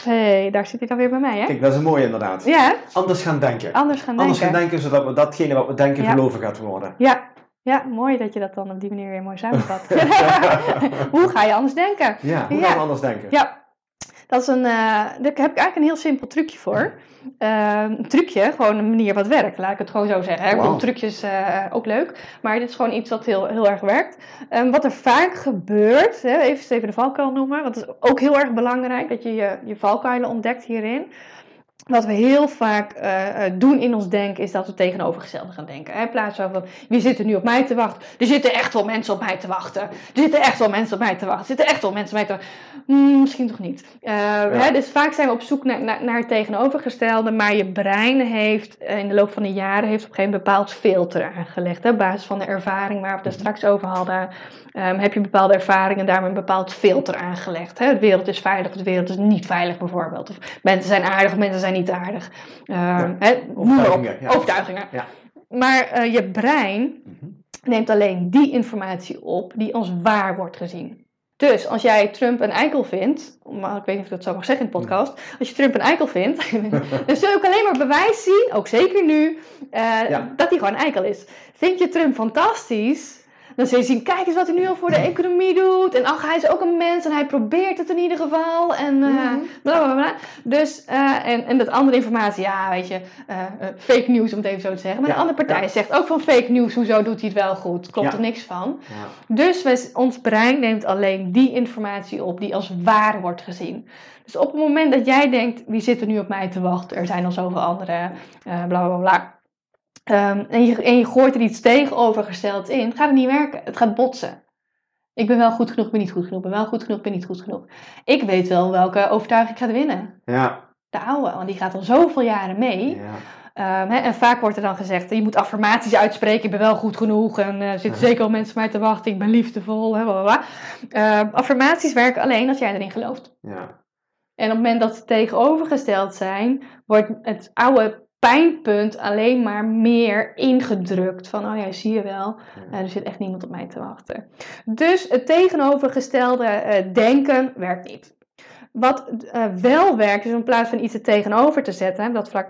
Hé, hey, daar zit hij dan weer bij mij, hè? Kijk, dat is een mooie inderdaad. Ja? Anders gaan denken. anders gaan Anders denken. gaan denken zodat we datgene wat we denken Ja. geloven gaat worden. Ja, ja, mooi dat je dat dan op die manier weer mooi samenvat. Hoe ga je anders denken? Ja, hoe Ja. gaan we anders denken? Ja, dat is een, eh, daar heb ik eigenlijk een heel simpel trucje voor. Eh, een trucje, gewoon een manier wat werkt, laat ik het gewoon zo zeggen. hè. Ik trucjes eh, ook leuk, maar dit is gewoon iets wat heel, heel erg werkt. Ehm, wat er vaak gebeurt, hè, even, even de valkuil noemen, want het is ook heel erg belangrijk dat je je, je valkuilen ontdekt hierin. Wat we heel vaak eh, eh, doen in ons denken is dat we tegenovergestelde gaan denken. Hè? In plaats van, wie zit er nu op mij te wachten? Er zitten echt wel mensen op mij te wachten. Er zitten echt wel mensen op mij te wachten. Er zitten echt wel mensen op mij te wachten. Hmm, misschien toch niet. Eh, hè? Dus vaak zijn we op zoek naar, naar, naar het tegenovergestelde. Maar je brein heeft in de loop van de jaren heeft op een gegeven moment bepaald filter aangelegd. Hè? Op basis van de ervaring waar we het er straks over hadden. Ehm, heb je bepaalde ervaringen en daarmee een bepaald filter aangelegd. Hè? De wereld is veilig, de wereld is niet veilig bijvoorbeeld. Of mensen zijn aardig of mensen zijn niet aardig. Ehm, hè? Overtuigingen, ja. Overtuigingen. Ja. Maar eh, je brein Mhm. neemt alleen die informatie op die als waar wordt gezien. Dus als jij Trump een eikel vindt, maar ik weet niet of ik dat zo mag zeggen in de podcast, als je Trump een eikel vindt, dan zul je ook alleen maar bewijs zien, ook zeker nu, eh, Ja. dat hij gewoon een eikel is. Vind je Trump fantastisch? Dan zul je zien, kijk eens wat hij nu al voor de economie doet. En ach, hij is ook een mens en hij probeert het in ieder geval. En Mhm. bla bla bla. Dus, eh, en, en dat andere informatie, ja, weet je, eh, fake news om het even zo te zeggen. Maar Ja, de andere partij ja. zegt ook van fake news, hoezo doet hij het wel goed? Klopt Ja. er niks van. Ja. Dus wij, ons brein neemt alleen die informatie op die als waar wordt gezien. Dus op het moment dat jij denkt, wie zit er nu op mij te wachten? Er zijn al zoveel anderen, bla bla bla. Ehm, en, je, en je gooit er iets tegenovergesteld in, gaat het niet werken. Het gaat botsen. Ik ben wel goed genoeg, ik ben niet goed genoeg. Ik ben wel goed genoeg, ik ben niet goed genoeg. Ik weet wel welke overtuiging gaat winnen. Ja. De oude, want die gaat al zoveel jaren mee. Ja. Ehm, en vaak wordt er dan gezegd, je moet affirmaties uitspreken, ik ben wel goed genoeg en eh, er zitten zeker al mensen mij te wachten, ik ben liefdevol. Hè, bla, bla, bla. Ehm, affirmaties werken alleen als jij erin gelooft. Ja. En op het moment dat ze tegenovergesteld zijn, wordt het oude pijnpunt alleen maar meer ingedrukt. Van, oh ja, zie je wel, eh, er zit echt niemand op mij te wachten. Dus het tegenovergestelde eh, denken werkt niet. Wat eh, wel werkt, is in plaats van iets er tegenover te zetten, dat vlak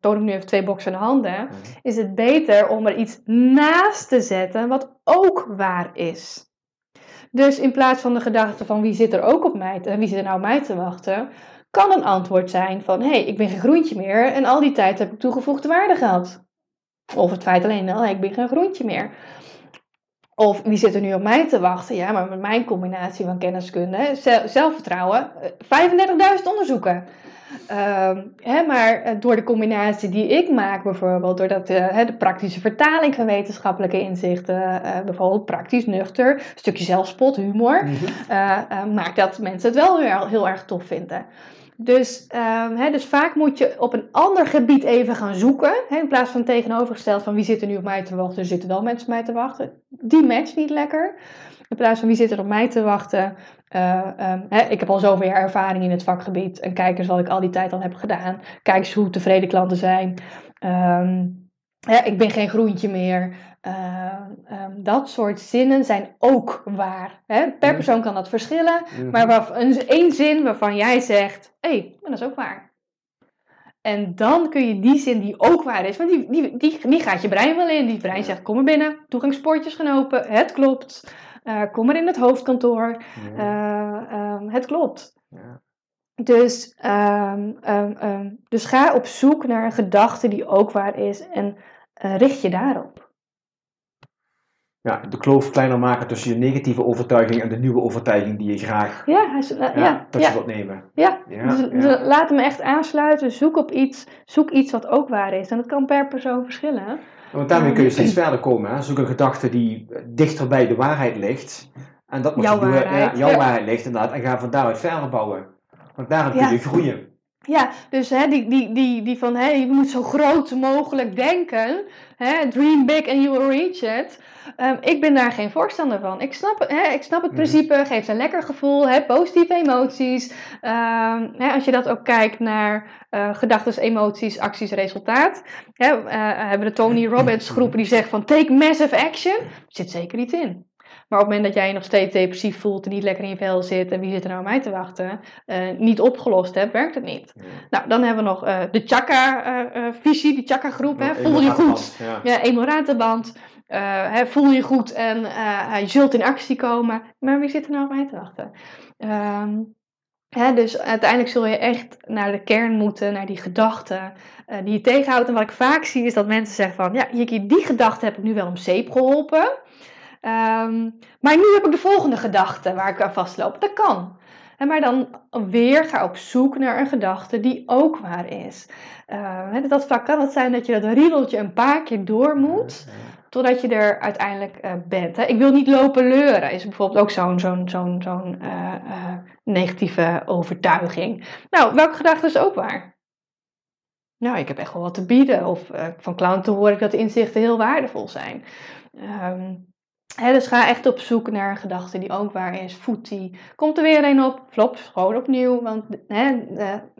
toon ik nu even twee boxen in de handen, is het beter om er iets naast te zetten wat ook waar is. Dus in plaats van de gedachte van wie zit er ook op mij, te- wie zit er nou op mij te wachten, kan een antwoord zijn van hé, hey, ik ben geen groentje meer en al die tijd heb ik toegevoegde waarde gehad. Of het feit alleen al, ik ben geen groentje meer. Of wie zit er nu op mij te wachten? Ja, maar met mijn combinatie van kenniskunde, zelfvertrouwen, eh, 35.000 onderzoeken. Ehm, hè, maar eh, door de combinatie die ik maak, bijvoorbeeld, doordat eh, hè, de praktische vertaling van wetenschappelijke inzichten, eh, bijvoorbeeld praktisch, nuchter, een stukje zelfspot, humor, eh, eh, maakt dat mensen het wel heel, heel erg tof vinden. Dus, ehm, dus vaak moet je op een ander gebied even gaan zoeken. In plaats van tegenovergesteld van wie zit er nu op mij te wachten. Er zitten wel mensen op mij te wachten. Die matcht niet lekker. In plaats van wie zit er op mij te wachten. Eh, ehm, ik heb al zoveel jaar ervaring in het vakgebied. En kijk eens wat ik al die tijd al heb gedaan. Kijk eens hoe tevreden klanten zijn. Ehm, ik ben geen groentje meer. Ehm, ehm, dat soort zinnen zijn ook waar. Hè? Per persoon kan dat verschillen. Maar een, één zin waarvan jij zegt: hé, hey, dat is ook waar. En dan kun je die zin die ook waar is, want die, die, die, die gaat je brein wel in. Die brein zegt: kom er binnen, toegangspoortjes gaan open, het klopt. Eh, kom maar in het hoofdkantoor, Ja. eh, ehm, het klopt. Ja. Dus, dus ga op zoek naar een gedachte die ook waar is en eh, richt je daarop. Ja, de kloof kleiner maken tussen je negatieve overtuiging en de nieuwe overtuiging die je graag Ja, is- eh, ja, ja, tot ja, je wilt nemen. ja. Dus, dus laat hem echt aansluiten. Zoek op iets, zoek iets wat ook waar is. En dat kan per persoon verschillen. Want daarmee kun je steeds verder komen. Hè? Zoek een gedachte die eh, dichter bij de waarheid ligt. En dat moet Jouw je doen. waarheid, Ja, jouw ja. waarheid ligt inderdaad. En ga van daaruit verder bouwen. Want daarin Ja. kun je groeien. Ja, dus hè, die, die, die, die van hey, je moet zo groot mogelijk denken. Hè, dream big and you will reach it. Ehm, ik ben daar geen voorstander van. Ik snap, hè, ik snap het Mhm. principe, geeft een lekker gevoel, hè, positieve emoties. Ehm, hè, als je dat ook kijkt naar eh gedachten, emoties, acties, resultaat. Hè, eh, hebben de Tony Robbins groepen die zegt van take massive action. Er zit zeker iets in. Maar op het moment dat jij je nog steeds depressief voelt en niet lekker in je vel zit en wie zit er nou op mij te wachten, eh, niet opgelost hebt, werkt het niet. Ja. Nou, dan hebben we nog eh, de chakra-visie, die chakra-groep. hè voel je goed. Ja. Ja, emoratenband. Eh, hè, voel je goed en eh, je zult in actie komen. Maar wie zit er nou op mij te wachten? Ehm, dus uiteindelijk zul je echt naar de kern moeten, naar die gedachten eh, die je tegenhoudt. En wat ik vaak zie is dat mensen zeggen van... Ja, die gedachte heb ik nu wel om zeep geholpen. Ehm, maar nu heb ik de volgende gedachte waar ik aan vastloop. Dat kan. Hè, maar dan weer ga op zoek naar een gedachte die ook waar is. Eh, hè, dat vlak kan het zijn dat je dat riedeltje een paar keer door moet totdat je er uiteindelijk eh, bent. Hè. Ik wil niet lopen leuren, is bijvoorbeeld ook zo'n zo'n zo'n zo'n eh, eh, negatieve overtuiging. Nou, welke gedachte is ook waar? Nou, ik heb echt wel wat te bieden. Of van klanten hoor ik dat de inzichten heel waardevol zijn. Ehm, dus ga echt op zoek naar een gedachte die ook waar is. Voed die. Komt er weer een op, flop, gewoon opnieuw. Want eh,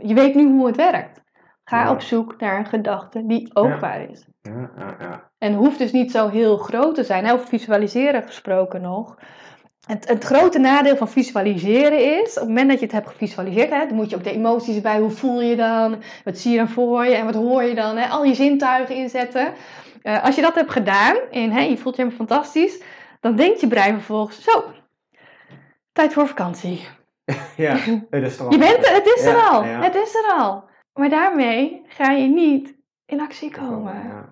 je weet nu hoe het werkt. Ga Ja. op zoek naar een gedachte die ook Ja. waar is. Ja, ja, ja. En hoeft dus niet zo heel groot te zijn. hè, Over visualiseren gesproken nog. Het, het grote nadeel van visualiseren is, op het moment dat je het hebt gevisualiseerd, hè, dan moet je ook de emoties bij, hoe voel je dan, wat zie je dan voor je en wat hoor je dan, hè, al je zintuigen inzetten. Eh, als je dat hebt gedaan en hè, je voelt je helemaal fantastisch, dan denkt je brein vervolgens, zo, tijd voor vakantie. ja, het is er Je bent het is er Ja, al, ja. het is er al. Maar daarmee ga je niet in actie komen. Ja.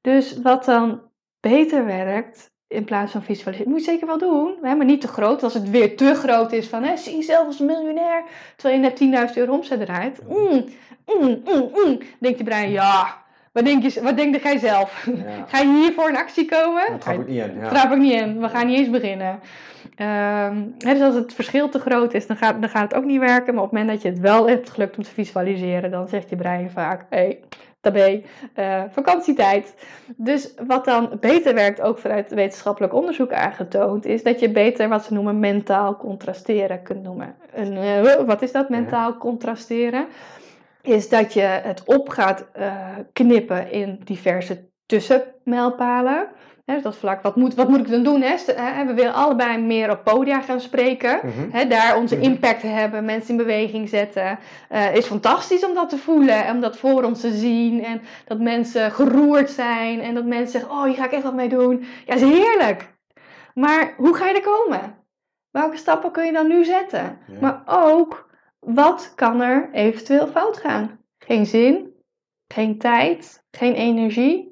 Dus wat dan beter werkt, in plaats van visualiseren, moet je zeker wel doen, hè, maar niet te groot. Als het weer te groot is van, hè, zie jezelf als miljonair, terwijl je net 10.000 euro omzet draait. Mm, mm, mm, mm. Denkt je brein, ja, wat denk, je, wat denk jij zelf? Ja. Ga je hiervoor in actie komen? Dat trap ik niet in. Ja. Trap ik niet in. We gaan niet eens beginnen. Hè, dus als het verschil te groot is, dan gaat, dan gaat het ook niet werken. Maar op het moment dat je het wel hebt gelukt om te visualiseren, dan zegt je brein vaak: hé, hey, tabé, uh, vakantietijd. Dus wat dan beter werkt, ook vanuit wetenschappelijk onderzoek aangetoond, is dat je beter wat ze noemen mentaal contrasteren kunt noemen. En, uh, wat is dat, mentaal contrasteren? Is dat je het op gaat uh, knippen in diverse tussenmijlpalen. He, dat vlak, wat moet, wat moet ik dan doen? He? We willen allebei meer op podia gaan spreken. Mm daar onze mhm. impact hebben, mensen in beweging zetten. Uh, is fantastisch om dat te voelen en om dat voor ons te zien. En dat mensen geroerd zijn en dat mensen zeggen: Oh, hier ga ik echt wat mee doen. Ja, is heerlijk. Maar hoe ga je er komen? Welke stappen kun je dan nu zetten? Maar ook, wat kan er eventueel fout gaan? Geen zin, geen tijd, geen energie.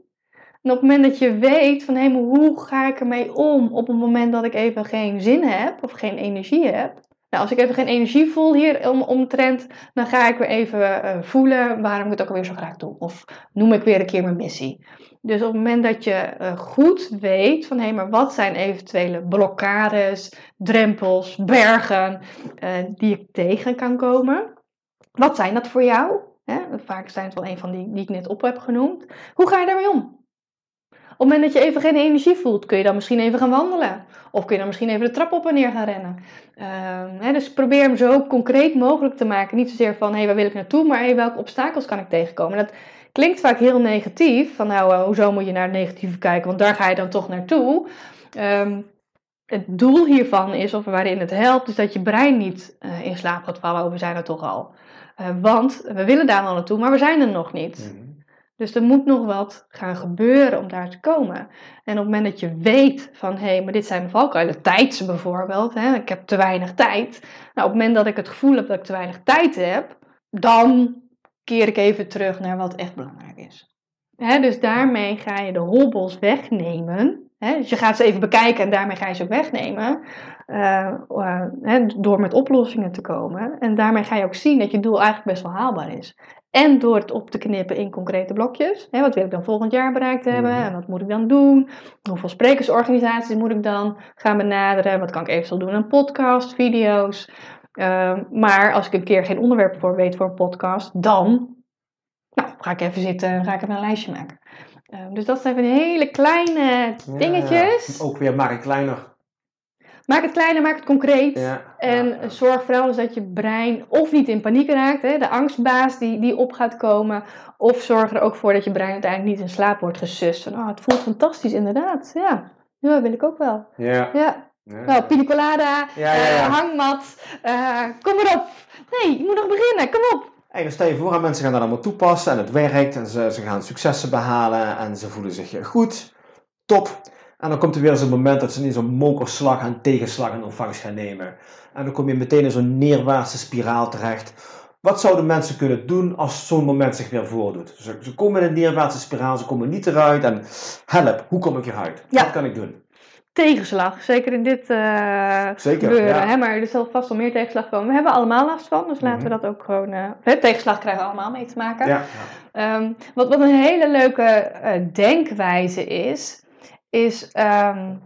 En op het moment dat je weet van hé, hoe ga ik ermee om op het moment dat ik even geen zin heb of geen energie heb. Nou, als ik even geen energie voel hier om, omtrent, dan ga ik weer even uh, voelen waarom ik het ook alweer zo graag doe. Of noem ik weer een keer mijn missie. Dus op het moment dat je uh, goed weet van hé, maar wat zijn eventuele blokkades, drempels, bergen uh, die ik tegen kan komen. Wat zijn dat voor jou? Vaak zijn het wel een van die die ik net op heb genoemd. Hoe ga je daarmee om? Op het moment dat je even geen energie voelt, kun je dan misschien even gaan wandelen. Of kun je dan misschien even de trap op en neer gaan rennen. Uh, hè, dus probeer hem zo concreet mogelijk te maken. Niet zozeer van, hé, hey, waar wil ik naartoe? Maar hey, welke obstakels kan ik tegenkomen? Dat klinkt vaak heel negatief. Van, nou, uh, hoezo moet je naar het negatieve kijken? Want daar ga je dan toch naartoe. Um, het doel hiervan is, of waarin het helpt, is dat je brein niet uh, in slaap gaat vallen. Oh, we zijn er toch al. Uh, want we willen daar wel naartoe, maar we zijn er nog niet. Mm dus er moet nog wat gaan gebeuren om daar te komen. En op het moment dat je weet van, hé, hey, maar dit zijn mijn valkuilen, tijd bijvoorbeeld, hè, ik heb te weinig tijd. Nou, op het moment dat ik het gevoel heb dat ik te weinig tijd heb, dan keer ik even terug naar wat echt belangrijk is. Hè, dus daarmee ga je de hobbels wegnemen. Hè, dus je gaat ze even bekijken en daarmee ga je ze ook wegnemen. Uh, uh, door met oplossingen te komen. En daarmee ga je ook zien dat je doel eigenlijk best wel haalbaar is. En door het op te knippen in concrete blokjes. Hè, wat wil ik dan volgend jaar bereikt hebben? Mhm. En wat moet ik dan doen? Hoeveel sprekersorganisaties moet ik dan gaan benaderen? Wat kan ik eventueel doen aan podcast, video's? Uh, maar als ik een keer geen onderwerp voor weet voor een podcast, dan nou, ga ik even zitten en ga ik even een lijstje maken. Uh, dus dat zijn van hele kleine dingetjes. Ja, ook weer maak ik kleiner. Maak het kleiner, maak het concreet. en zorg vooral dat je brein of niet in paniek raakt, hè, de angstbaas die, die op gaat komen. Of zorg er ook voor dat je brein uiteindelijk niet in slaap wordt gesust. Van, oh, het voelt fantastisch, inderdaad. Ja, ja wil ik ook wel. Ja. ja. Nou, pina colada, uh, hangmat, uh, kom erop. Nee, je moet nog beginnen, kom op. En dan stel je voor, mensen gaan dat allemaal toepassen en het werkt en ze, ze gaan successen behalen en ze voelen zich goed. Top. En dan komt er weer zo'n moment dat ze in zo'n mokerslag en tegenslag in ontvangst gaan nemen. En dan kom je meteen in zo'n neerwaartse spiraal terecht. Wat zouden mensen kunnen doen als zo'n moment zich weer voordoet? Ze, ze komen in een neerwaartse spiraal, ze komen niet eruit. En help, hoe kom ik eruit? Wat kan ik doen? Tegenslag, zeker in dit uh, zeker, gebeuren. Hè? Maar er zal vast wel meer tegenslag komen. We hebben allemaal last van, dus laten we mhm. dat ook gewoon... Uh, tegenslag krijgen we allemaal mee te maken. Ja, um, wat, wat een hele leuke uh, denkwijze is is, um,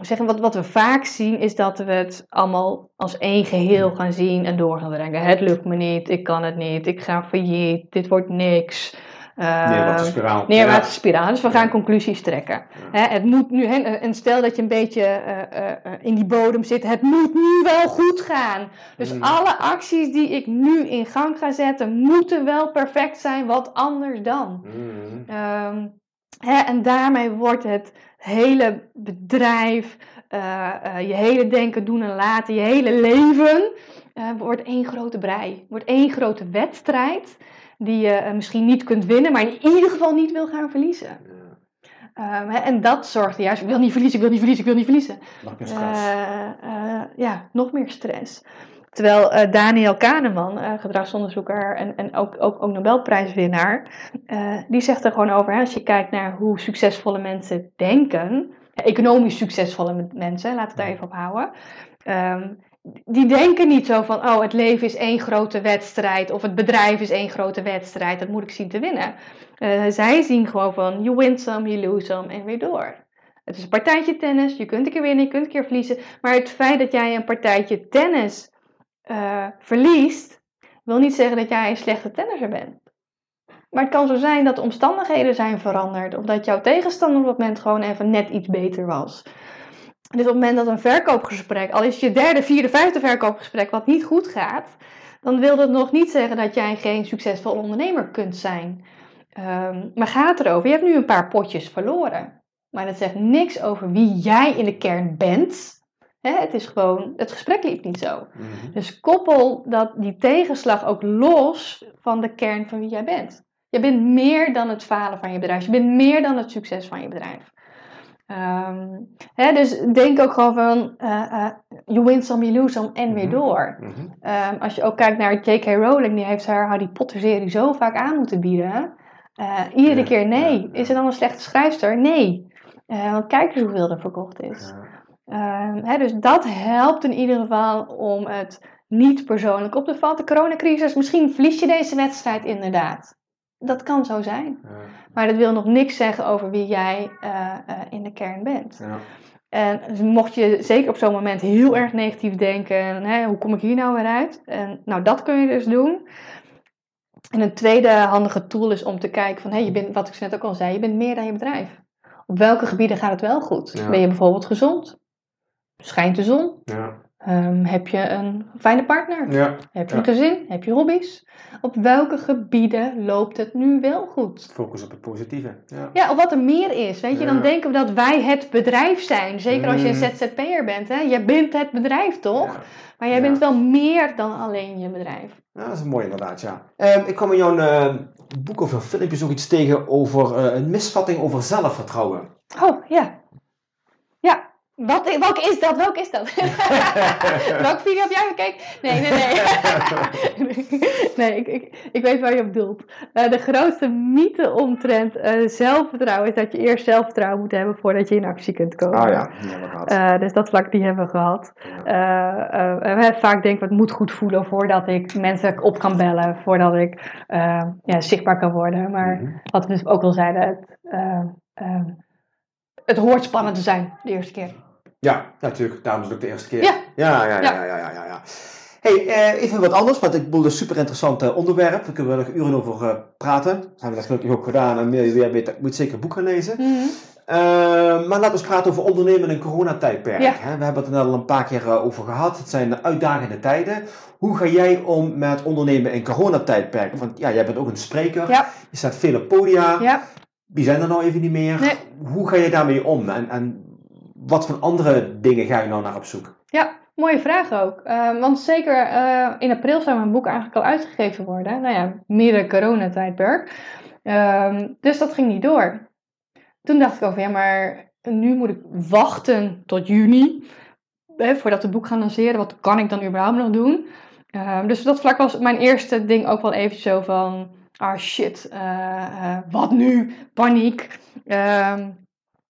zeggen, wat, wat we vaak zien, is dat we het allemaal als één geheel gaan zien en door gaan brengen. Het lukt me niet, ik kan het niet, ik ga failliet, dit wordt niks. Neerwaartse spiraal. Neerwaartse spiraal. Dus we gaan conclusies trekken. het moet nu, en stel dat je een beetje uh, uh, in die bodem zit, het moet nu wel goed gaan. Dus mm. alle acties die ik nu in gang ga zetten, moeten wel perfect zijn, wat anders dan. Mm. Um, hè, en daarmee wordt het hele bedrijf, uh, uh, je hele denken, doen en laten, je hele leven uh, wordt één grote brei. Wordt één grote wedstrijd die je misschien niet kunt winnen, maar in ieder geval niet wil gaan verliezen. Um, en dat zorgt juist, ik wil niet verliezen, ik wil niet verliezen, ik wil niet verliezen. Nog meer stress. ja, nog meer stress. Terwijl uh, Daniel Kahneman, gedragsonderzoeker en, en ook, ook, ook Nobelprijswinnaar, die zegt er gewoon over, hè, als je kijkt naar hoe succesvolle mensen denken, economisch succesvolle mensen, laten we het daar even op houden, um, die denken niet zo van, oh, het leven is één grote wedstrijd of het bedrijf is één grote wedstrijd, dat moet ik zien te winnen. zij zien gewoon van, you win some, you lose some en weer door. Het is een partijtje tennis, je kunt een keer winnen, je kunt een keer verliezen, maar het feit dat jij een partijtje tennis uh, verliest, wil niet zeggen dat jij een slechte tennisser bent. Maar het kan zo zijn dat de omstandigheden zijn veranderd. Of dat jouw tegenstander op dat moment gewoon even net iets beter was. Dus op het moment dat een verkoopgesprek, al is het je derde, vierde, vijfde verkoopgesprek wat niet goed gaat, dan wil dat nog niet zeggen dat jij geen succesvol ondernemer kunt zijn. Um, maar gaat erover, je hebt nu een paar potjes verloren. Maar dat zegt niks over wie jij in de kern bent. het is gewoon, het gesprek liep niet zo. Mhm. Dus koppel dat, die tegenslag ook los van de kern van wie jij bent. Je bent meer dan het falen van je bedrijf. Je bent meer dan het succes van je bedrijf. Um, hè, dus denk ook gewoon van, uh, uh, you win some, you lose some en weer mhm. door. Mm -hmm. als je ook kijkt naar J.K. Rowling, die heeft haar Harry Potter serie zo vaak aan moeten bieden. Uh, iedere keer nee. Is er dan een slechte schrijfster? Nee. want kijk eens hoeveel er verkocht is. Um, hè, dus dat helpt in ieder geval om het niet persoonlijk op te vatten. De coronacrisis, misschien verlies je deze wedstrijd inderdaad. Dat kan zo zijn. Ja. Maar dat wil nog niks zeggen over wie jij uh, uh, in de kern bent. Ja. En dus mocht je zeker op zo'n moment heel erg negatief denken, hè, hoe kom ik hier nou weer uit? En, nou, dat kun je dus doen. En een tweede handige tool is om te kijken van, hey, je bent, wat ik net ook al zei, je bent meer dan je bedrijf. Op welke gebieden gaat het wel goed? Ja. Ben je bijvoorbeeld gezond? Schijnt de zon? Ja. Um, heb je een fijne partner? Ja. Heb je een gezin? Heb je hobby's? Op welke gebieden loopt het nu wel goed? Focus op het positieve. Ja, ja of wat er meer is. Weet je, dan denken we dat wij het bedrijf zijn. Zeker als je een mm. ZZP'er bent. Hè? Je bent het bedrijf toch? Maar jij bent wel meer dan alleen je bedrijf. Ja, dat is mooi inderdaad, ja. Um, ik kwam in jouw uh, boek of filmpjes ook iets tegen over uh, een misvatting over zelfvertrouwen. Oh, ja. Wat, welke is dat? Welke is dat? welke video heb jij gekeken? Nee, nee, nee. nee, ik, ik, ik weet waar je op doelt. Uh, de grootste mythe omtrent uh, zelfvertrouwen is dat je eerst zelfvertrouwen moet hebben voordat je in actie kunt komen. Oh ja, die hebben we gehad. Uh, dus dat vlak die hebben we gehad. Ja. we vaak denken het moet goed voelen voordat ik mensen op kan bellen, voordat ik ja, zichtbaar kan worden. Maar mm -hmm. wat we dus ook al zeiden, het, het hoort spannend te zijn de eerste keer. Ja, natuurlijk. Daarom is het ook de eerste keer. Ja, ja, ja, ja, ja, ja. ja, Hey, eh, even wat anders, want ik bedoel een super interessant uh, onderwerp. Daar kunnen we nog uren over uh, praten. Dat hebben we dat gelukkig ook gedaan. En meer weer weet, moet zeker een boek gaan lezen. -hmm. maar laten we eens praten over ondernemen in een coronatijdperk. Ja. We hebben het er al een paar keer over gehad. Het zijn uitdagende tijden. Hoe ga jij om met ondernemen in coronatijdperk? Want ja, jij bent ook een spreker. Ja. Je staat veel op podia. Ja. Wie zijn er nou even niet meer? Nee. Hoe ga je daarmee om? En, en wat voor andere dingen ga je nou naar op zoek? Ja, mooie vraag ook. Uh, want zeker uh, in april zou mijn boek eigenlijk al uitgegeven worden. Nou ja, midden coronatijdperk. Uh, dus dat ging niet door. Toen dacht ik over, ja, maar nu moet ik wachten tot juni. Hè, voordat het boek gaan lanceren. Wat kan ik dan überhaupt nog doen? Ehm, dus dat vlak was mijn eerste ding ook wel even zo van... Ah shit, uh, wat nu? Paniek.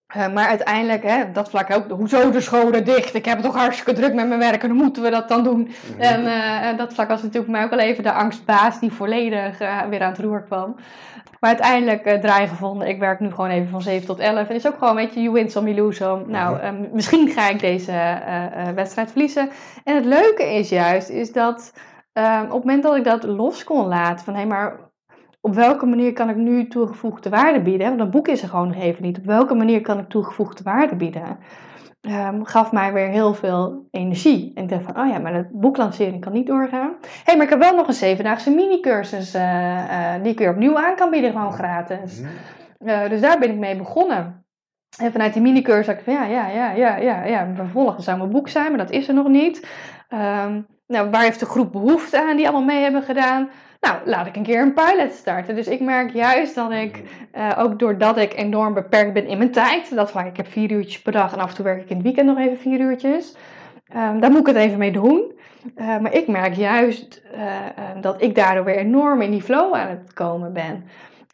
Ehm, uh, maar uiteindelijk, hè, dat vlak ook, hoezo de scholen dicht? Ik heb het toch hartstikke druk met mijn werk en hoe moeten we dat dan doen? Mhm. En uh, dat vlak was natuurlijk mij ook wel even de angstbaas die volledig uh, weer aan het roer kwam. Maar uiteindelijk draai gevonden. Ik werk nu gewoon even van 7 tot 11. En is ook gewoon, weet je, you win some, you lose some. Nou, mhm. misschien ga ik deze wedstrijd verliezen. En het leuke is juist, is dat op het moment dat ik dat los kon laten, van hé, hey, maar op welke manier kan ik nu toegevoegde waarde bieden? Want een boek is er gewoon nog even niet. Op welke manier kan ik toegevoegde waarde bieden? Um, gaf mij weer heel veel energie. En ik dacht van, oh ja, maar de boeklancering kan niet doorgaan. Hé, hey, maar ik heb wel nog een zevendaagse mini-cursus uh, uh, die ik weer opnieuw aan kan bieden, gewoon gratis. Uh, dus daar ben ik mee begonnen. En vanuit die mini-cursus dacht ik van, ja, ja, ja, ja, ja, ja, vervolgens zou mijn boek zijn, maar dat is er nog niet. Um, nou, waar heeft de groep behoefte aan die allemaal mee hebben gedaan? Nou, laat ik een keer een pilot starten. Dus ik merk juist dat ik, uh, ook doordat ik enorm beperkt ben in mijn tijd, dat vaak, ik heb vier uurtjes per dag en af en toe werk ik in het weekend nog even vier uurtjes. Um, daar moet ik het even mee doen. Uh, maar ik merk juist uh, dat ik daardoor weer enorm in die flow aan het komen ben.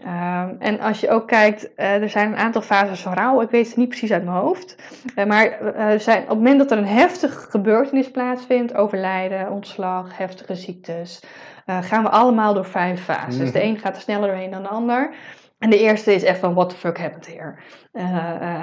Um, en als je ook kijkt, uh, er zijn een aantal fases van rouw. Ik weet het niet precies uit mijn hoofd. Uh, maar uh, zijn, op het moment dat er een heftige gebeurtenis plaatsvindt, overlijden, ontslag, heftige ziektes, gaan we allemaal door vijf fases. De mhm. een gaat er sneller doorheen dan de ander. En de eerste is echt van, what the fuck happened here? Uh,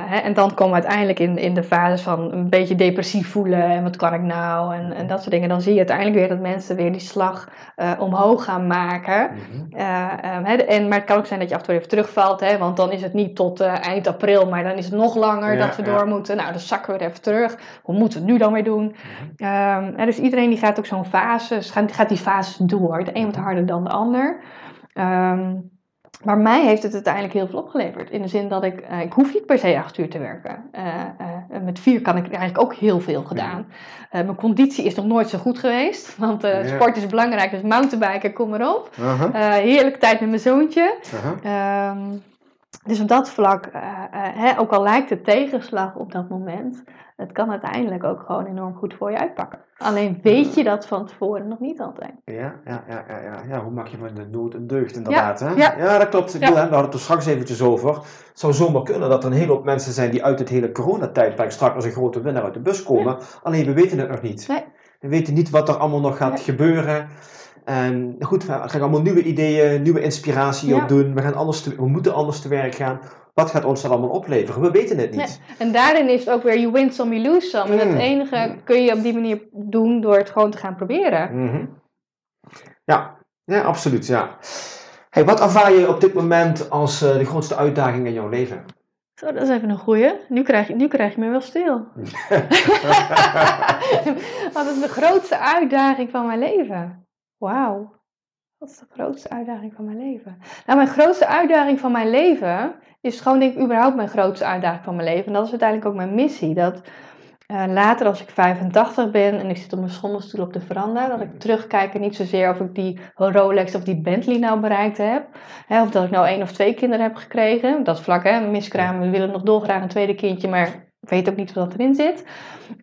hè, en dan komen we uiteindelijk in, in de fase van een beetje depressief voelen en wat kan ik nou en, en dat soort dingen. Dan zie je uiteindelijk weer dat mensen weer die slag uh, omhoog gaan maken. Mm -hmm. hè, en, maar het kan ook zijn dat je af en toe even terugvalt, hè, want dan is het niet tot eind april, maar dan is het nog langer ja, dat we ja. door moeten. Nou, dan zakken we er even terug. Hoe moeten we het nu dan weer doen? Mm -hmm. dus iedereen die gaat ook zo'n fase, gaat, gaat die fases door. De een wat harder dan de ander. Um, maar mij heeft het uiteindelijk heel veel opgeleverd. In de zin dat ik, uh, ik hoef niet per se acht uur te werken. Uh, uh, met vier kan ik eigenlijk ook heel veel gedaan. mijn conditie is nog nooit zo goed geweest. Want sport is belangrijk, dus mountainbiken, kom maar op. -huh. heerlijke tijd met mijn zoontje. -huh. Dus op dat vlak, hè, ook al lijkt het tegenslag op dat moment, het kan uiteindelijk ook gewoon enorm goed voor je uitpakken. Alleen weet je dat van tevoren nog niet altijd. Ja, ja, ja, ja, ja. ja hoe maak je van de nood een deugd inderdaad. Ja, hè? Ja. ja dat klopt. Ik ja. bedoel, we hadden het er straks eventjes over. Het zou zomaar kunnen dat er een hele hoop mensen zijn die uit het hele coronatijdperk straks als een grote winnaar uit de bus komen. Alleen we weten het nog niet. Nee. We weten niet wat er allemaal nog gaat gebeuren. En goed, we gaan allemaal nieuwe ideeën, nieuwe inspiratie op doen. We, gaan anders te, we moeten anders te werk gaan wat gaat ons dat allemaal opleveren? We weten het niet. Ja. En daarin is het ook weer you win some, you lose some. En het mm. enige kun je op die manier doen door het gewoon te gaan proberen. Mm -hmm. Ja, ja, absoluut. Ja. Hey, wat ervaar je op dit moment als uh, de grootste uitdaging in jouw leven? Zo, dat is even een goeie. Nu krijg je, nu krijg je me wel stil. wat is de grootste uitdaging van mijn leven? Wauw. Wat is de grootste uitdaging van mijn leven? Nou, mijn grootste uitdaging van mijn leven is gewoon denk ik überhaupt mijn grootste uitdaging van mijn leven. En dat is uiteindelijk ook mijn missie. Dat uh, later als ik 85 ben en ik zit op mijn schommelstoel op de veranda, dat ik terugkijk en niet zozeer of ik die Rolex of die Bentley nou bereikt heb. Hè, of dat ik nou één of twee kinderen heb gekregen. Dat vlak, hè, miskraam, we willen nog dolgraag een tweede kindje, maar ik weet ook niet wat erin zit.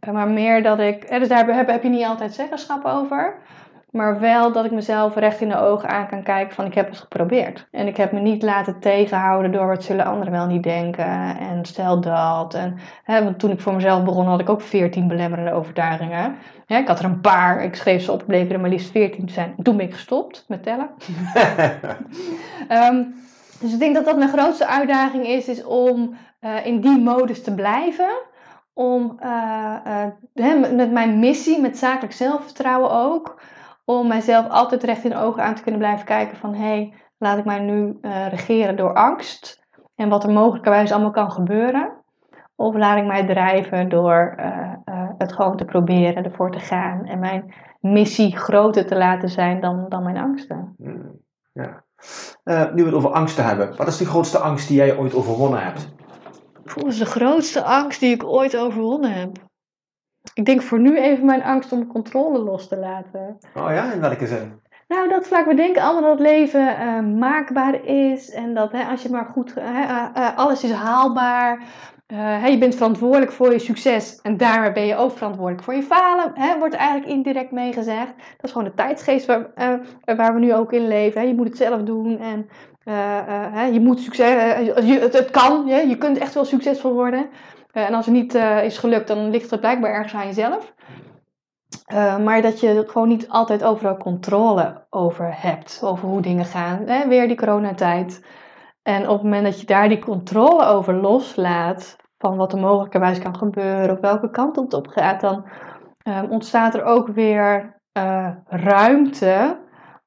Uh, maar meer dat ik, hè, dus daar heb, heb je niet altijd zeggenschap over. Maar wel dat ik mezelf recht in de ogen aan kan kijken van ik heb het geprobeerd. En ik heb me niet laten tegenhouden door wat zullen anderen wel niet denken. En stel dat. En, hè, want toen ik voor mezelf begon had ik ook veertien belemmerende overtuigingen. Ik had er een paar, ik schreef ze op, bleken er maar liefst veertien te zijn. Toen ben ik gestopt met tellen. um, dus ik denk dat dat mijn grootste uitdaging is, is om uh, in die modus te blijven om uh, uh, met mijn missie, met zakelijk zelfvertrouwen ook, om mijzelf altijd recht in de ogen aan te kunnen blijven kijken van hé, hey, laat ik mij nu uh, regeren door angst en wat er mogelijkerwijs allemaal kan gebeuren. Of laat ik mij drijven door uh, uh, het gewoon te proberen, ervoor te gaan en mijn missie groter te laten zijn dan, dan mijn angsten. Hmm, ja. nu we het over angsten hebben, wat is de grootste angst die jij ooit overwonnen hebt? Volgens de grootste angst die ik ooit overwonnen heb. Ik denk voor nu even mijn angst om controle los te laten. Oh ja, in welke zin? Nou, dat vlak, we denken allemaal dat het leven uh, maakbaar is en dat hè, als je maar goed, hè, uh, uh, alles is haalbaar. Hè, je bent verantwoordelijk voor je succes en daarmee ben je ook verantwoordelijk voor je falen. Hè, wordt eigenlijk indirect meegezegd. Dat is gewoon de tijdsgeest waar, waar we nu ook in leven. Hè. Je moet het zelf doen en je moet succes, je, het, het kan, je kunt echt wel succesvol worden. Eh, en als het niet uh, is gelukt, dan ligt het blijkbaar ergens aan jezelf. Uh, maar dat je gewoon niet altijd overal controle over hebt, over hoe dingen gaan. Hè? Weer die coronatijd. En op het moment dat je daar die controle over loslaat, van wat er mogelijkerwijs kan gebeuren, of welke kant het op gaat, dan ontstaat er ook weer ruimte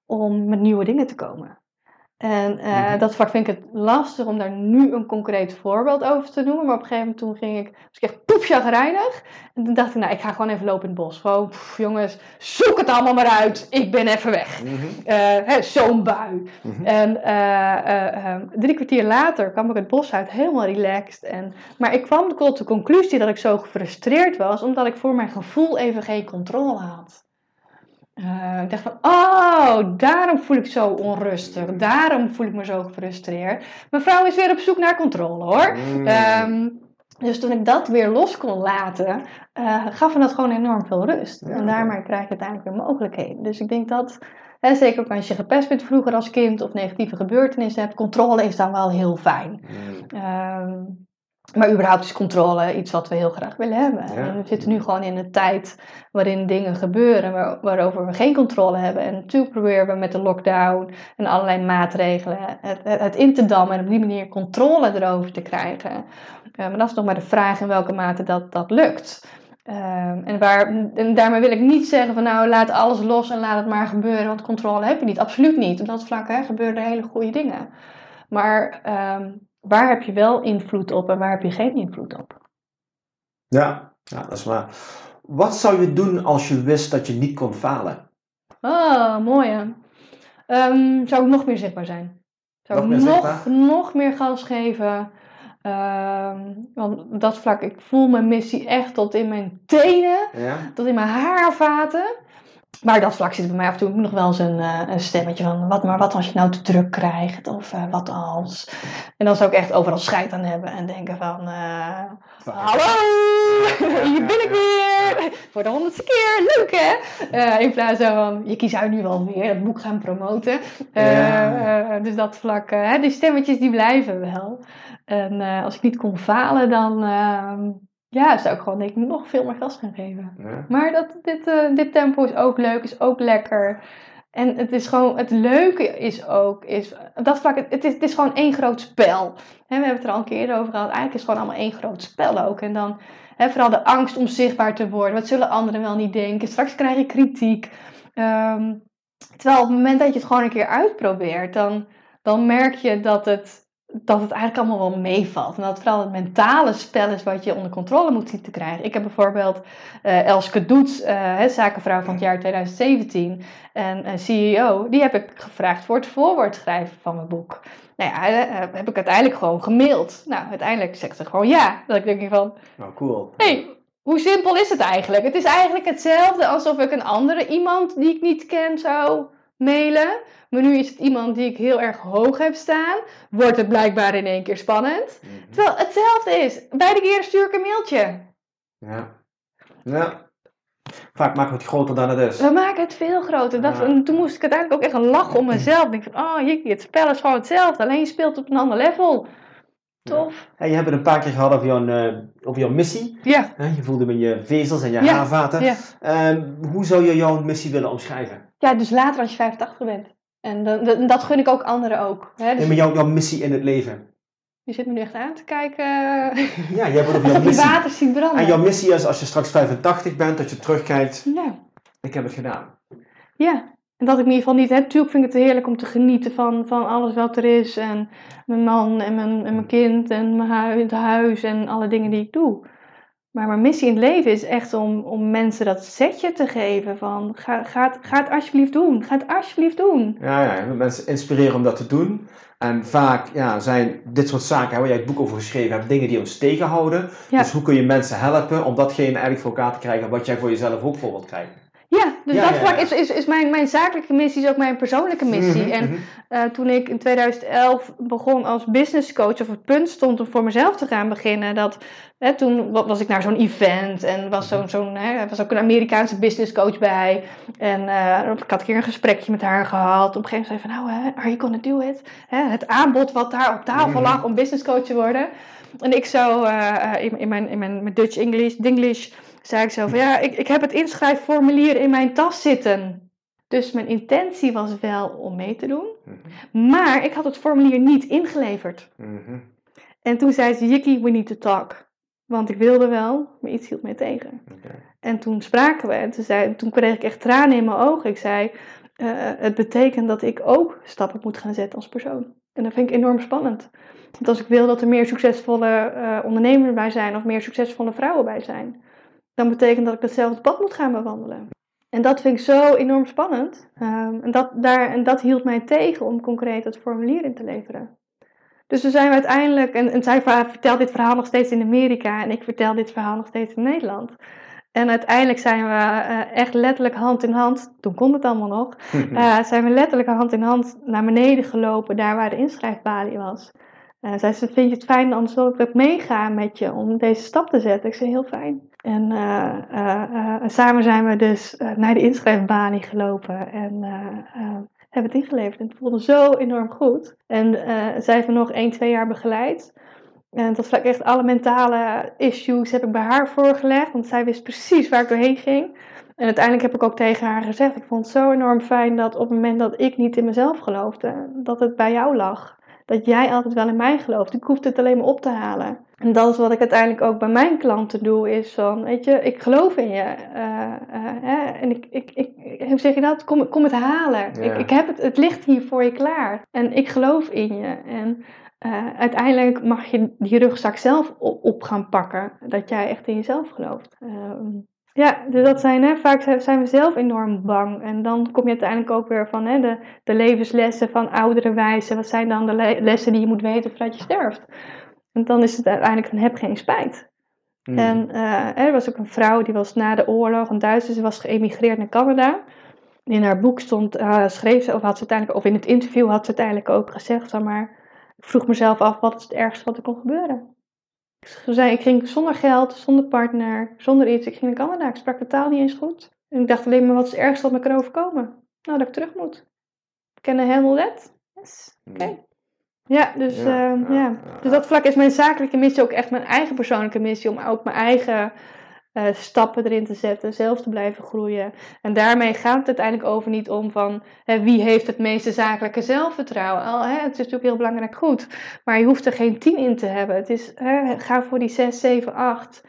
om met nieuwe dingen te komen. En uh, dat vlak vind ik het lastig om daar nu een concreet voorbeeld over te noemen. Maar op een gegeven moment toen ging ik, was ik echt poef chagrijnig. En toen dacht ik, nou, ik ga gewoon even lopen in het bos. Gewoon, pff, jongens, zoek het allemaal maar uit. Ik ben even weg. Mm -hmm. Zo'n bui. Mm -hmm. En uh, drie kwartier later kwam ik het bos uit, helemaal relaxed. En, maar ik kwam tot de conclusie dat ik zo gefrustreerd was, omdat ik voor mijn gevoel even geen controle had. Uh, ik dacht van, oh, daarom voel ik zo onrustig. Daarom voel ik me zo gefrustreerd. Mijn vrouw is weer op zoek naar controle hoor. Mm. Um, dus toen ik dat weer los kon laten, uh, gaf me dat gewoon enorm veel rust. Ja, en daarmee krijg je uiteindelijk weer mogelijkheden. Dus ik denk dat, hè, zeker ook als je gepest bent vroeger als kind of negatieve gebeurtenissen hebt, controle is dan wel heel fijn. Mm. Um, Maar überhaupt is controle iets wat we heel graag willen hebben. Ja. En we zitten nu gewoon in een tijd waarin dingen gebeuren waar- waarover we geen controle hebben. En natuurlijk proberen we met de lockdown en allerlei maatregelen het, het, het in te dammen en op die manier controle erover te krijgen. Eh, maar dat is nog maar de vraag in welke mate dat, dat lukt. Ehm, en, waar, en daarmee wil ik niet zeggen van nou laat alles los en laat het maar gebeuren, want controle heb je niet. Absoluut niet. Op dat vlak hè, gebeuren er hele goede dingen. Maar ehm, waar heb je wel invloed op en waar heb je geen invloed op? Ja, ja, dat is waar. Wat zou je doen als je wist dat je niet kon falen? Oh, mooi hè. Ehm, zou ik nog meer zichtbaar zijn? Zou Nog ik nog, nog meer gas geven? Ehm, want op dat vlak, ik voel mijn missie echt tot in mijn tenen, Ja? tot in mijn haarvaten. Maar dat vlak zit bij mij af en toe nog wel eens een, eh, een stemmetje van, wat, maar wat als je nou te druk krijgt? Of eh, wat als? En dan zou ik echt overal scheid aan hebben en denken van, eh, Hallo, hier ben ik weer. Voor de honderdste keer, leuk hè? Eh, in plaats van, je kiest uit nu wel weer het boek gaan promoten. Ja. dus dat vlak, hè, die stemmetjes die blijven wel. En als ik niet kon falen, dan ehm, ja, zou ik gewoon denk ik nog veel meer gas gaan geven. Ja. Maar dat, dit, eh, dit tempo is ook leuk, is ook lekker. En het is gewoon, het leuke is ook, is, dat vlak, het is, het is gewoon één groot spel. Hè, we hebben het er al een keer eerder over gehad. Eigenlijk is het gewoon allemaal één groot spel ook. En dan vooral de angst om zichtbaar te worden. Wat zullen anderen wel niet denken? Straks krijg je kritiek. Ehm, terwijl op het moment dat je het gewoon een keer uitprobeert, dan, dan merk je dat het, dat het eigenlijk allemaal wel meevalt. En dat het vooral het mentale spel is wat je onder controle moet zien te krijgen. Ik heb bijvoorbeeld eh, Elske Doets, eh, zakenvrouw van het jaar 2017 en eh, CEO, die heb ik gevraagd voor het voorwoord schrijven van mijn boek. Nou ja, heb ik uiteindelijk gewoon gemaild. Nou, uiteindelijk zegt ze gewoon ja. Dat ik denk van, Nou, cool. hey, hoe simpel is het eigenlijk? Het is eigenlijk hetzelfde alsof ik een andere iemand die ik niet ken zou mailen. Maar nu is het iemand die ik heel erg hoog heb staan. Wordt het blijkbaar in één keer spannend. Mhm. Terwijl het hetzelfde is. Beide keren stuur ik een mailtje. Ja. Ja. Vaak maken we het groter dan het is. We maken het veel groter. Dat, Ja. en toen moest ik uiteindelijk ook echt lachen om mezelf. Ik denk van, oh jikkie, het spel is gewoon hetzelfde. Alleen je speelt op een ander level. Tof. Hey, je hebt het een paar keer gehad over jouw, eh, over jouw missie. Ja, Je voelde met je vezels en je Ja, haarvaten. ja. Ehm, hoe zou je jouw missie willen omschrijven? Ja, dus later als je 85 bent. En dat, dat, dat gun ik ook anderen ook. Hè? Dus Nee, maar jouw, jouw missie in het leven. Je zit me nu echt aan te kijken. Ja, hebt het over jouw missie. water ziet branden. En jouw missie is als je straks 85 bent, dat je terugkijkt. Ja. Ik heb het gedaan. ja. En dat ik in ieder geval niet... Hè, natuurlijk vind ik het heerlijk om te genieten van, van alles wat er is. En mijn man en mijn, en mijn kind en mijn hui, het huis en alle dingen die ik doe. Maar mijn missie in het leven is echt om, om mensen dat setje te geven van... Ga, ga, het, ga het alsjeblieft doen. Ga het alsjeblieft doen. Ja, ja, mensen inspireren om dat te doen. En vaak ja, zijn dit soort zaken, hè, waar jij het boek over geschreven hebt, dingen die ons tegenhouden. Ja. Dus hoe kun je mensen helpen om datgene eigenlijk voor elkaar te krijgen wat jij voor jezelf ook voor wilt krijgen? Ja, dus Ja, dat vlak ja. is, is, is mijn, mijn zakelijke missie, is ook mijn persoonlijke missie. Mhm, En mhm. Eh, toen ik in 2011 begon als business coach, of het punt stond om voor mezelf te gaan beginnen, dat, hè, toen wa- was ik naar zo'n event en was, zo'n, zo'n, hè, was ook een Amerikaanse business coach bij. En eh, ik had een keer een gesprekje met haar gehad. Op een gegeven moment zei ze van, nou, hè, are you gonna do it? Hè, het aanbod wat daar op tafel Mhm. lag om business coach te worden. En ik zo, eh, in, in, mijn, in mijn, mijn Dutch English, Dinglish, zei ik zo van, ja, ik, ik heb het inschrijfformulier in mijn tas zitten. Dus mijn intentie was wel om mee te doen. Mhm, Maar ik had het formulier niet ingeleverd. mhm. En toen zei ze, Jikki, we need to talk. Want ik wilde wel, maar iets hield mij tegen. En toen spraken we en toen, zei, toen kreeg ik echt tranen in mijn ogen. Ik zei, eh, het betekent dat ik ook stappen moet gaan zetten als persoon. En dat vind ik enorm spannend. Want als ik wil dat er meer succesvolle eh, ondernemers bij zijn of meer succesvolle vrouwen bij zijn, dan betekent dat ik datzelfde pad moet gaan bewandelen. En dat vind ik zo enorm spannend. Ehm, en, dat, daar, en dat hield mij tegen om concreet het formulier in te leveren. Dus toen zijn we uiteindelijk, en, en zij ver- vertelt dit verhaal nog steeds in Amerika en ik vertel dit verhaal nog steeds in Nederland. En uiteindelijk zijn we eh, echt letterlijk hand in hand, toen kon het allemaal nog, eh, zijn we letterlijk hand in hand naar beneden gelopen, daar waar de inschrijfbalie was. Eh zei ze, vind je het fijn, anders wil ik ook meegaan met je om deze stap te zetten. Ik zei, heel fijn. En eh, eh, eh, samen zijn we dus naar de inschrijfbalie gelopen en hebben het ingeleverd. En het voelde zo enorm goed. En zij heeft me nog 1, 2 jaar begeleid. En dat vlak echt alle mentale issues heb ik bij haar voorgelegd. Want zij wist precies waar ik doorheen ging. En uiteindelijk heb ik ook tegen haar gezegd: Ik vond het zo enorm fijn dat op het moment dat ik niet in mezelf geloofde, dat het bij jou lag. Dat jij altijd wel in mij gelooft. Ik hoefde het alleen maar op te halen. En dat is wat ik uiteindelijk ook bij mijn klanten doe: is van, weet je, ik geloof in je. Uh, hè, en ik, ik, ik, hoe zeg je dat? Kom, kom het halen. Ik, ik heb het, het ligt hier voor je klaar. En ik geloof in je. En uh, uiteindelijk mag je die rugzak zelf op, op, gaan pakken. Dat jij echt in jezelf gelooft. Uh, ja, dus dat zijn, hè, vaak zijn we zelf enorm bang. En dan kom je uiteindelijk ook weer van hè, de, de levenslessen van oudere wijzen. Wat zijn dan de lessen die je moet weten voordat je sterft? En dan is het uiteindelijk van heb geen spijt. Hmm. En uh, er was ook een vrouw die was na de oorlog, een Duitse, ze was geëmigreerd naar Canada. In haar boek stond, uh, schreef ze, of had ze uiteindelijk, of in het interview had ze uiteindelijk ook gezegd, zeg maar, ik vroeg mezelf af, wat is het ergste wat er kon gebeuren? Ik ging zonder geld, zonder partner, zonder iets. Ik ging naar Canada, ik sprak de taal niet eens goed. En ik dacht alleen maar, wat is het ergste wat me kan overkomen? Nou, dat ik terug moet. I handle that? Yes, oké. Hmm. Ja, dus, ja, uh, ja, Dus dat vlak is mijn zakelijke missie ook echt mijn eigen persoonlijke missie. Om ook mijn eigen uh, stappen erin te zetten, zelf te blijven groeien. En daarmee gaat het uiteindelijk over niet om van hè, wie heeft het meeste zakelijke zelfvertrouwen. Al, hè, het is natuurlijk heel belangrijk goed, maar je hoeft er geen 10 in te hebben. Het is, hè, ga voor die 6, 7, 8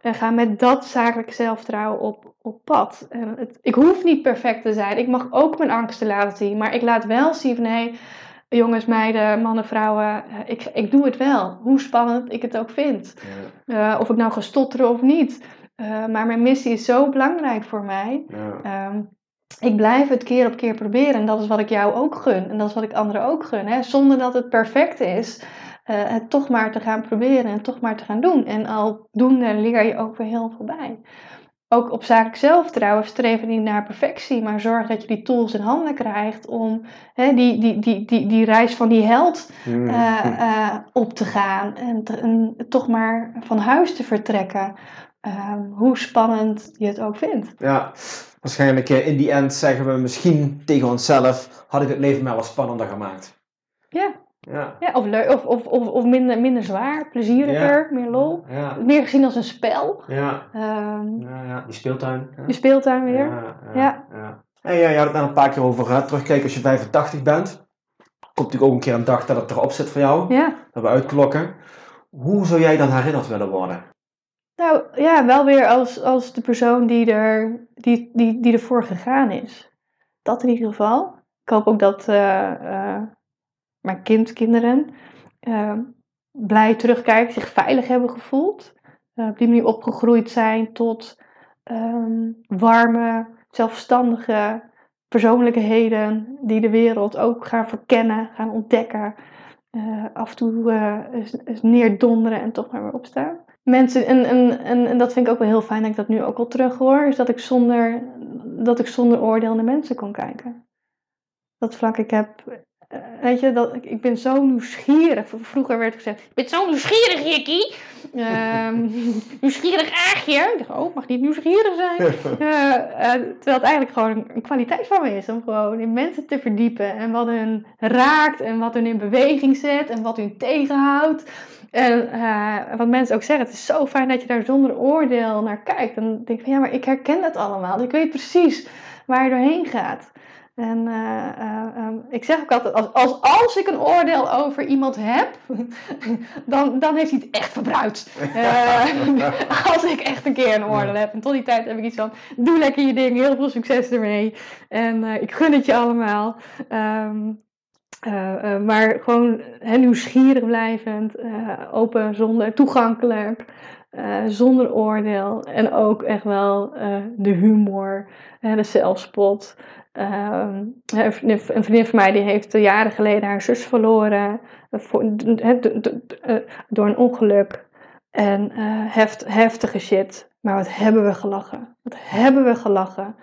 en ga met dat zakelijke zelfvertrouwen op, op pad. En het, ik hoef niet perfect te zijn, ik mag ook mijn angsten laten zien, maar ik laat wel zien van hé, hey, jongens, meiden, mannen, vrouwen, eh, ik, ik doe het wel. Hoe spannend ik het ook vind. Ja. Uh, of ik nou ga stotteren of niet. Uh, maar mijn missie is zo belangrijk voor mij. Ja. Um, ik blijf het keer op keer proberen. En dat is wat ik jou ook gun. En dat is wat ik anderen ook gun. Hè? Zonder dat het perfect is. Uh, het toch maar te gaan proberen en toch maar te gaan doen. En aldoende leer je ook weer heel veel bij. Ook op zakelijk zelfvertrouwen streven niet naar perfectie, maar zorg dat je die tools in handen krijgt om hè, die, die, die, die, die reis van die held uh, uh, op te gaan en, te, en, toch maar van huis te vertrekken. Ehm, hoe spannend je het ook vindt. Ja, waarschijnlijk uh, in die end zeggen we misschien tegen onszelf: had ik het leven maar wat spannender gemaakt. Ja. Ja. ja of, leuk, of, of, of, of minder, minder zwaar, plezieriger, meer lol. Ja. Meer gezien als een spel. Ja, um, ja, ja. die speeltuin. Die speeltuin weer. Ja, ja. En ja, je had het net een paar keer over hè, terugkijken als je 85 bent. Komt natuurlijk ook een keer een dag dat het erop zit voor jou. Ja. Dat we uitklokken. Hoe zou jij dan herinnerd willen worden? Nou ja, wel weer als, als de persoon die, er, die, die, die ervoor gegaan is. Dat in ieder geval. Ik hoop ook dat uh, uh, mijn kind, kinderen uh, blij terugkijken, zich veilig hebben gevoeld. op die manier opgegroeid zijn tot um, warme, zelfstandige persoonlijkheden die de wereld ook gaan verkennen, gaan ontdekken. af en toe neerdonderen en toch maar weer opstaan mensen, en, en, en, dat vind ik ook wel heel fijn dat ik dat nu ook al terug hoor, is dat ik zonder, dat ik zonder oordeel naar mensen kon kijken. Dat vlak, ik heb, weet je, dat, ik, ben zo nieuwsgierig. Vroeger werd gezegd, ik ben zo nieuwsgierig, Jikkie. Um, nieuwsgierig aagje. Ik dacht, oh, mag niet nieuwsgierig zijn. Uh, uh, terwijl het eigenlijk gewoon een kwaliteit van me is om gewoon in mensen te verdiepen. En wat hun raakt en wat hun in beweging zet en wat hun tegenhoudt. En uh, wat mensen ook zeggen, het is zo fijn dat je daar zonder oordeel naar kijkt. En dan denk ik van ja, maar ik herken dat allemaal. Ik weet precies waar je doorheen gaat. En uh, uh, um, ik zeg ook altijd, als, als, als ik een oordeel over iemand heb, dan, dan heeft hij het echt verbruikt. als ik echt een keer een oordeel heb. En tot die tijd heb ik iets van, doe lekker je ding, heel veel succes ermee. En ik gun het je allemaal. Um, uh, uh, maar gewoon he, nieuwsgierig blijvend, uh, open, zonder, toegankelijk, zonder oordeel. En ook echt wel de humor, de zelfspot. Ehm, een vriendin van mij die heeft jaren geleden haar zus verloren voor, door een ongeluk. En heft, heftige shit. Maar wat hebben we gelachen. Wat hebben we gelachen.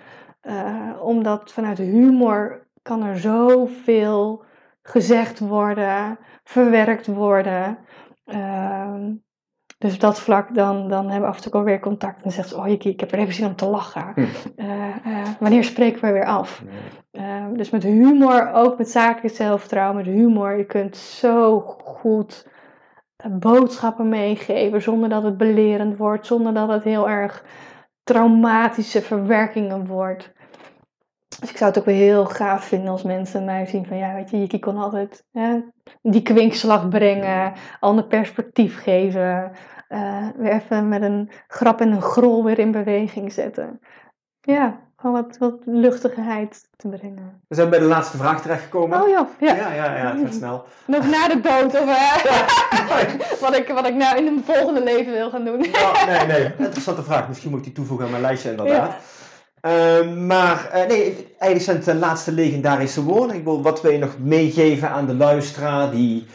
omdat vanuit humor kan er zoveel gezegd worden, verwerkt worden. Uh, dus op dat vlak, dan, dan hebben we af en toe alweer contact. En zegt ze, oh ik, ik heb er even zin om te lachen. Hm. Uh, uh, wanneer spreken we weer af? Uh, dus met humor, ook met zakelijk zelfvertrouwen, met humor. Je kunt zo goed boodschappen meegeven zonder dat het belerend wordt, zonder dat het heel erg traumatische verwerkingen wordt. Dus ik zou het ook wel heel gaaf vinden als mensen mij zien van ja, weet je, Jiki kon altijd hè, die kwinkslag brengen, ander perspectief geven, uh, weer even met een grap en een grol weer in beweging zetten. Ja, gewoon wat, wat luchtigheid te brengen. We zijn bij de laatste vraag terechtgekomen. Oh ja, ja. Ja, ja, ja, het gaat snel. Nog na de dood, of uh, wat, ik, wat ik nou in een volgende leven wil gaan doen. nee, nee, interessante vraag. Misschien moet ik die toevoegen aan mijn lijstje inderdaad. Ehm, maar uh, nee, eigenlijk zijn het de laatste legendarische woorden. Ik wil wat wil je nog meegeven aan de luisteraar die,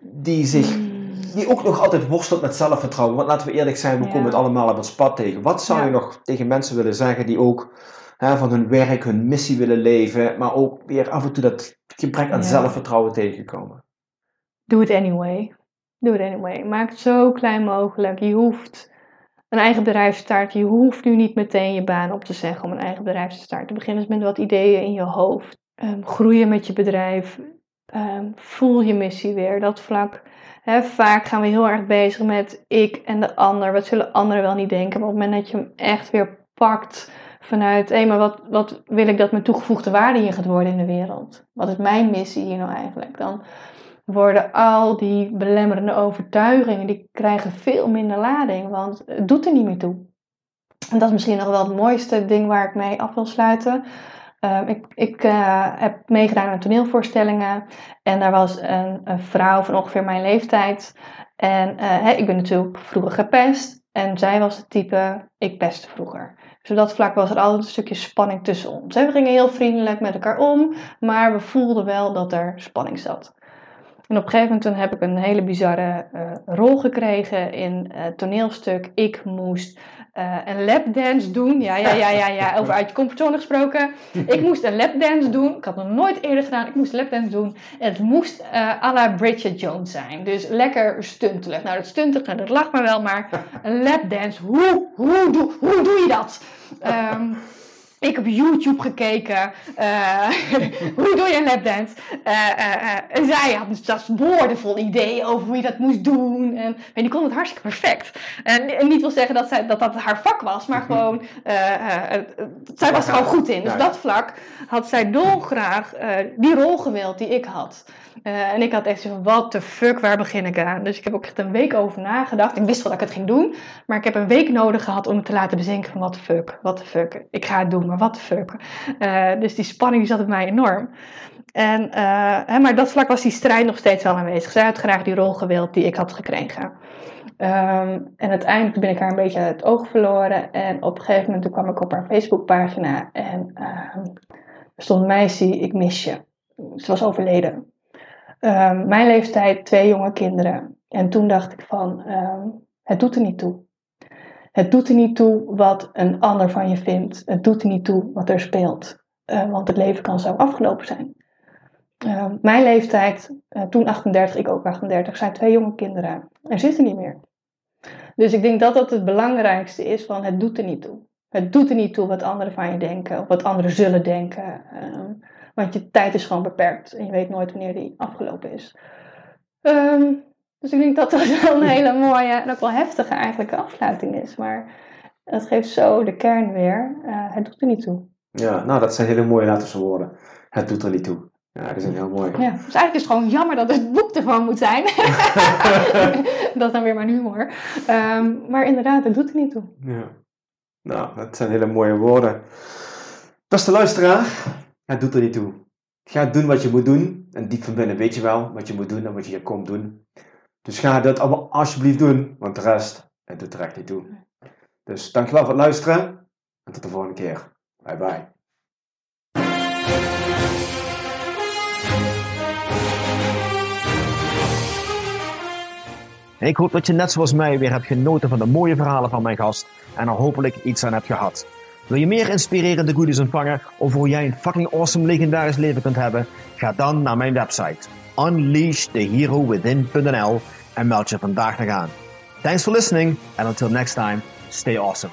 die zich hmm die ook nog altijd worstelt met zelfvertrouwen. Want laten we eerlijk zijn, we komen het allemaal op ons pad tegen. Wat zou je nog tegen mensen willen zeggen die ook hè, van hun werk, hun missie willen leven, maar ook weer af en toe dat gebrek aan zelfvertrouwen tegenkomen? Do it anyway. Do it anyway. Maak het zo klein mogelijk. Je hoeft een eigen bedrijf te starten. Je hoeft nu niet meteen je baan op te zeggen om een eigen bedrijf te starten. Begin eens met wat ideeën in je hoofd. Um, groeien met je bedrijf. Um, voel je missie weer. Dat vlak vaak gaan we heel erg bezig met ik en de ander. Wat zullen anderen wel niet denken? Maar op het moment dat je hem echt weer pakt vanuit, hé, maar wat, wat wil ik dat mijn toegevoegde waarde hier gaat worden in de wereld? Wat is mijn missie hier nou eigenlijk? Dan worden al die belemmerende overtuigingen, die krijgen veel minder lading, want het doet er niet meer toe. En dat is misschien nog wel het mooiste ding waar ik mee af wil sluiten. Ehm, ik ik uh, heb meegedaan aan toneelvoorstellingen en daar was een, een, vrouw van ongeveer mijn leeftijd. En uh, ik ben natuurlijk vroeger gepest en zij was het type, ik pestte vroeger. Dus op dat vlak was er altijd een stukje spanning tussen ons. We gingen heel vriendelijk met elkaar om, maar we voelden wel dat er spanning zat. En op een gegeven moment heb ik een hele bizarre uh, rol gekregen in het toneelstuk. Ik moest uh, een lapdance doen. Ja, ja, ja, ja, ja. Over uit je comfortzone gesproken. Ik moest een lapdance doen. Ik had nog nooit eerder gedaan. Ik moest een lapdance doen. En het moest à la Bridget Jones zijn. Dus lekker stuntelig. Nou, dat stuntelig, nou, dat lacht me wel. Maar een lapdance, hoe, hoe, doe, hoe doe je dat? Um, ik heb YouTube gekeken. Uh, hoe doe je een lapdance? Uh, uh, en zij had dus zelfs woordenvol ideeën over hoe je dat moest doen. En, en die kon het hartstikke perfect. En, en, niet wil zeggen dat, zij, dat dat haar vak was, maar gewoon, zij was er gewoon goed in. Dus dat vlak had zij dolgraag die rol gewild die ik had. Uh, en ik had echt zo van, what the fuck, waar begin ik aan? Dus ik heb ook echt een week over nagedacht. Ik wist wel dat ik het ging doen, maar ik heb een week nodig gehad om het te laten bezinken van, what the fuck, what the fuck. Ik ga het doen, maar what the fuck. Uh, dus die spanning zat op mij enorm. En, uh, hè, maar dat vlak was die strijd nog steeds wel aanwezig. Zij had graag die rol gewild die ik had gekregen. Um, en uiteindelijk ben ik haar een beetje uit het oog verloren. En op een gegeven moment kwam ik op haar Facebookpagina en uh, er stond meisje, ik mis je. Ze was overleden. Um, mijn leeftijd, twee jonge kinderen. En toen dacht ik van, um, het doet er niet toe. Het doet er niet toe wat een ander van je vindt. Het doet er niet toe wat er speelt. Uh, want het leven kan zo afgelopen zijn. Uh, mijn leeftijd, uh, toen 38, ik ook 38, zijn twee jonge kinderen. Er zitten niet meer. Dus ik denk dat dat het belangrijkste is van het doet er niet toe. Het doet er niet toe wat anderen van je denken of wat anderen zullen denken. Want je tijd is gewoon beperkt en je weet nooit wanneer die afgelopen is. Um, dus ik denk dat dat wel een hele mooie en ook wel heftige eigenlijk afsluiting is. Maar dat geeft zo de kern weer. Uh, het doet er niet toe. Ja, nou dat zijn hele mooie laatste woorden. Het doet er niet toe. Ja, dat is een heel mooi. Ja, dus eigenlijk is het gewoon jammer dat het boek ervan moet zijn. dat is dan weer mijn humor. Um, maar inderdaad, het doet er niet toe. Ja. Nou, dat zijn hele mooie woorden. Beste luisteraar, het doet er niet toe. Ga doen wat je moet doen. En diep van binnen weet je wel wat je moet doen en wat je hier komt doen. Dus ga dat allemaal alsjeblieft doen, want de rest, het doet er echt niet toe. Dus dankjewel voor het luisteren en tot de volgende keer. Bye bye. Ik hoop dat je net zoals mij weer hebt genoten van de mooie verhalen van mijn gast en er hopelijk iets aan hebt gehad. Wil je meer inspirerende goodies ontvangen over hoe jij een fucking awesome legendarisch leven kunt hebben? Ga dan naar mijn website unleashtheherowithin.nl en meld je vandaag nog aan. Thanks for listening and until next time, stay awesome.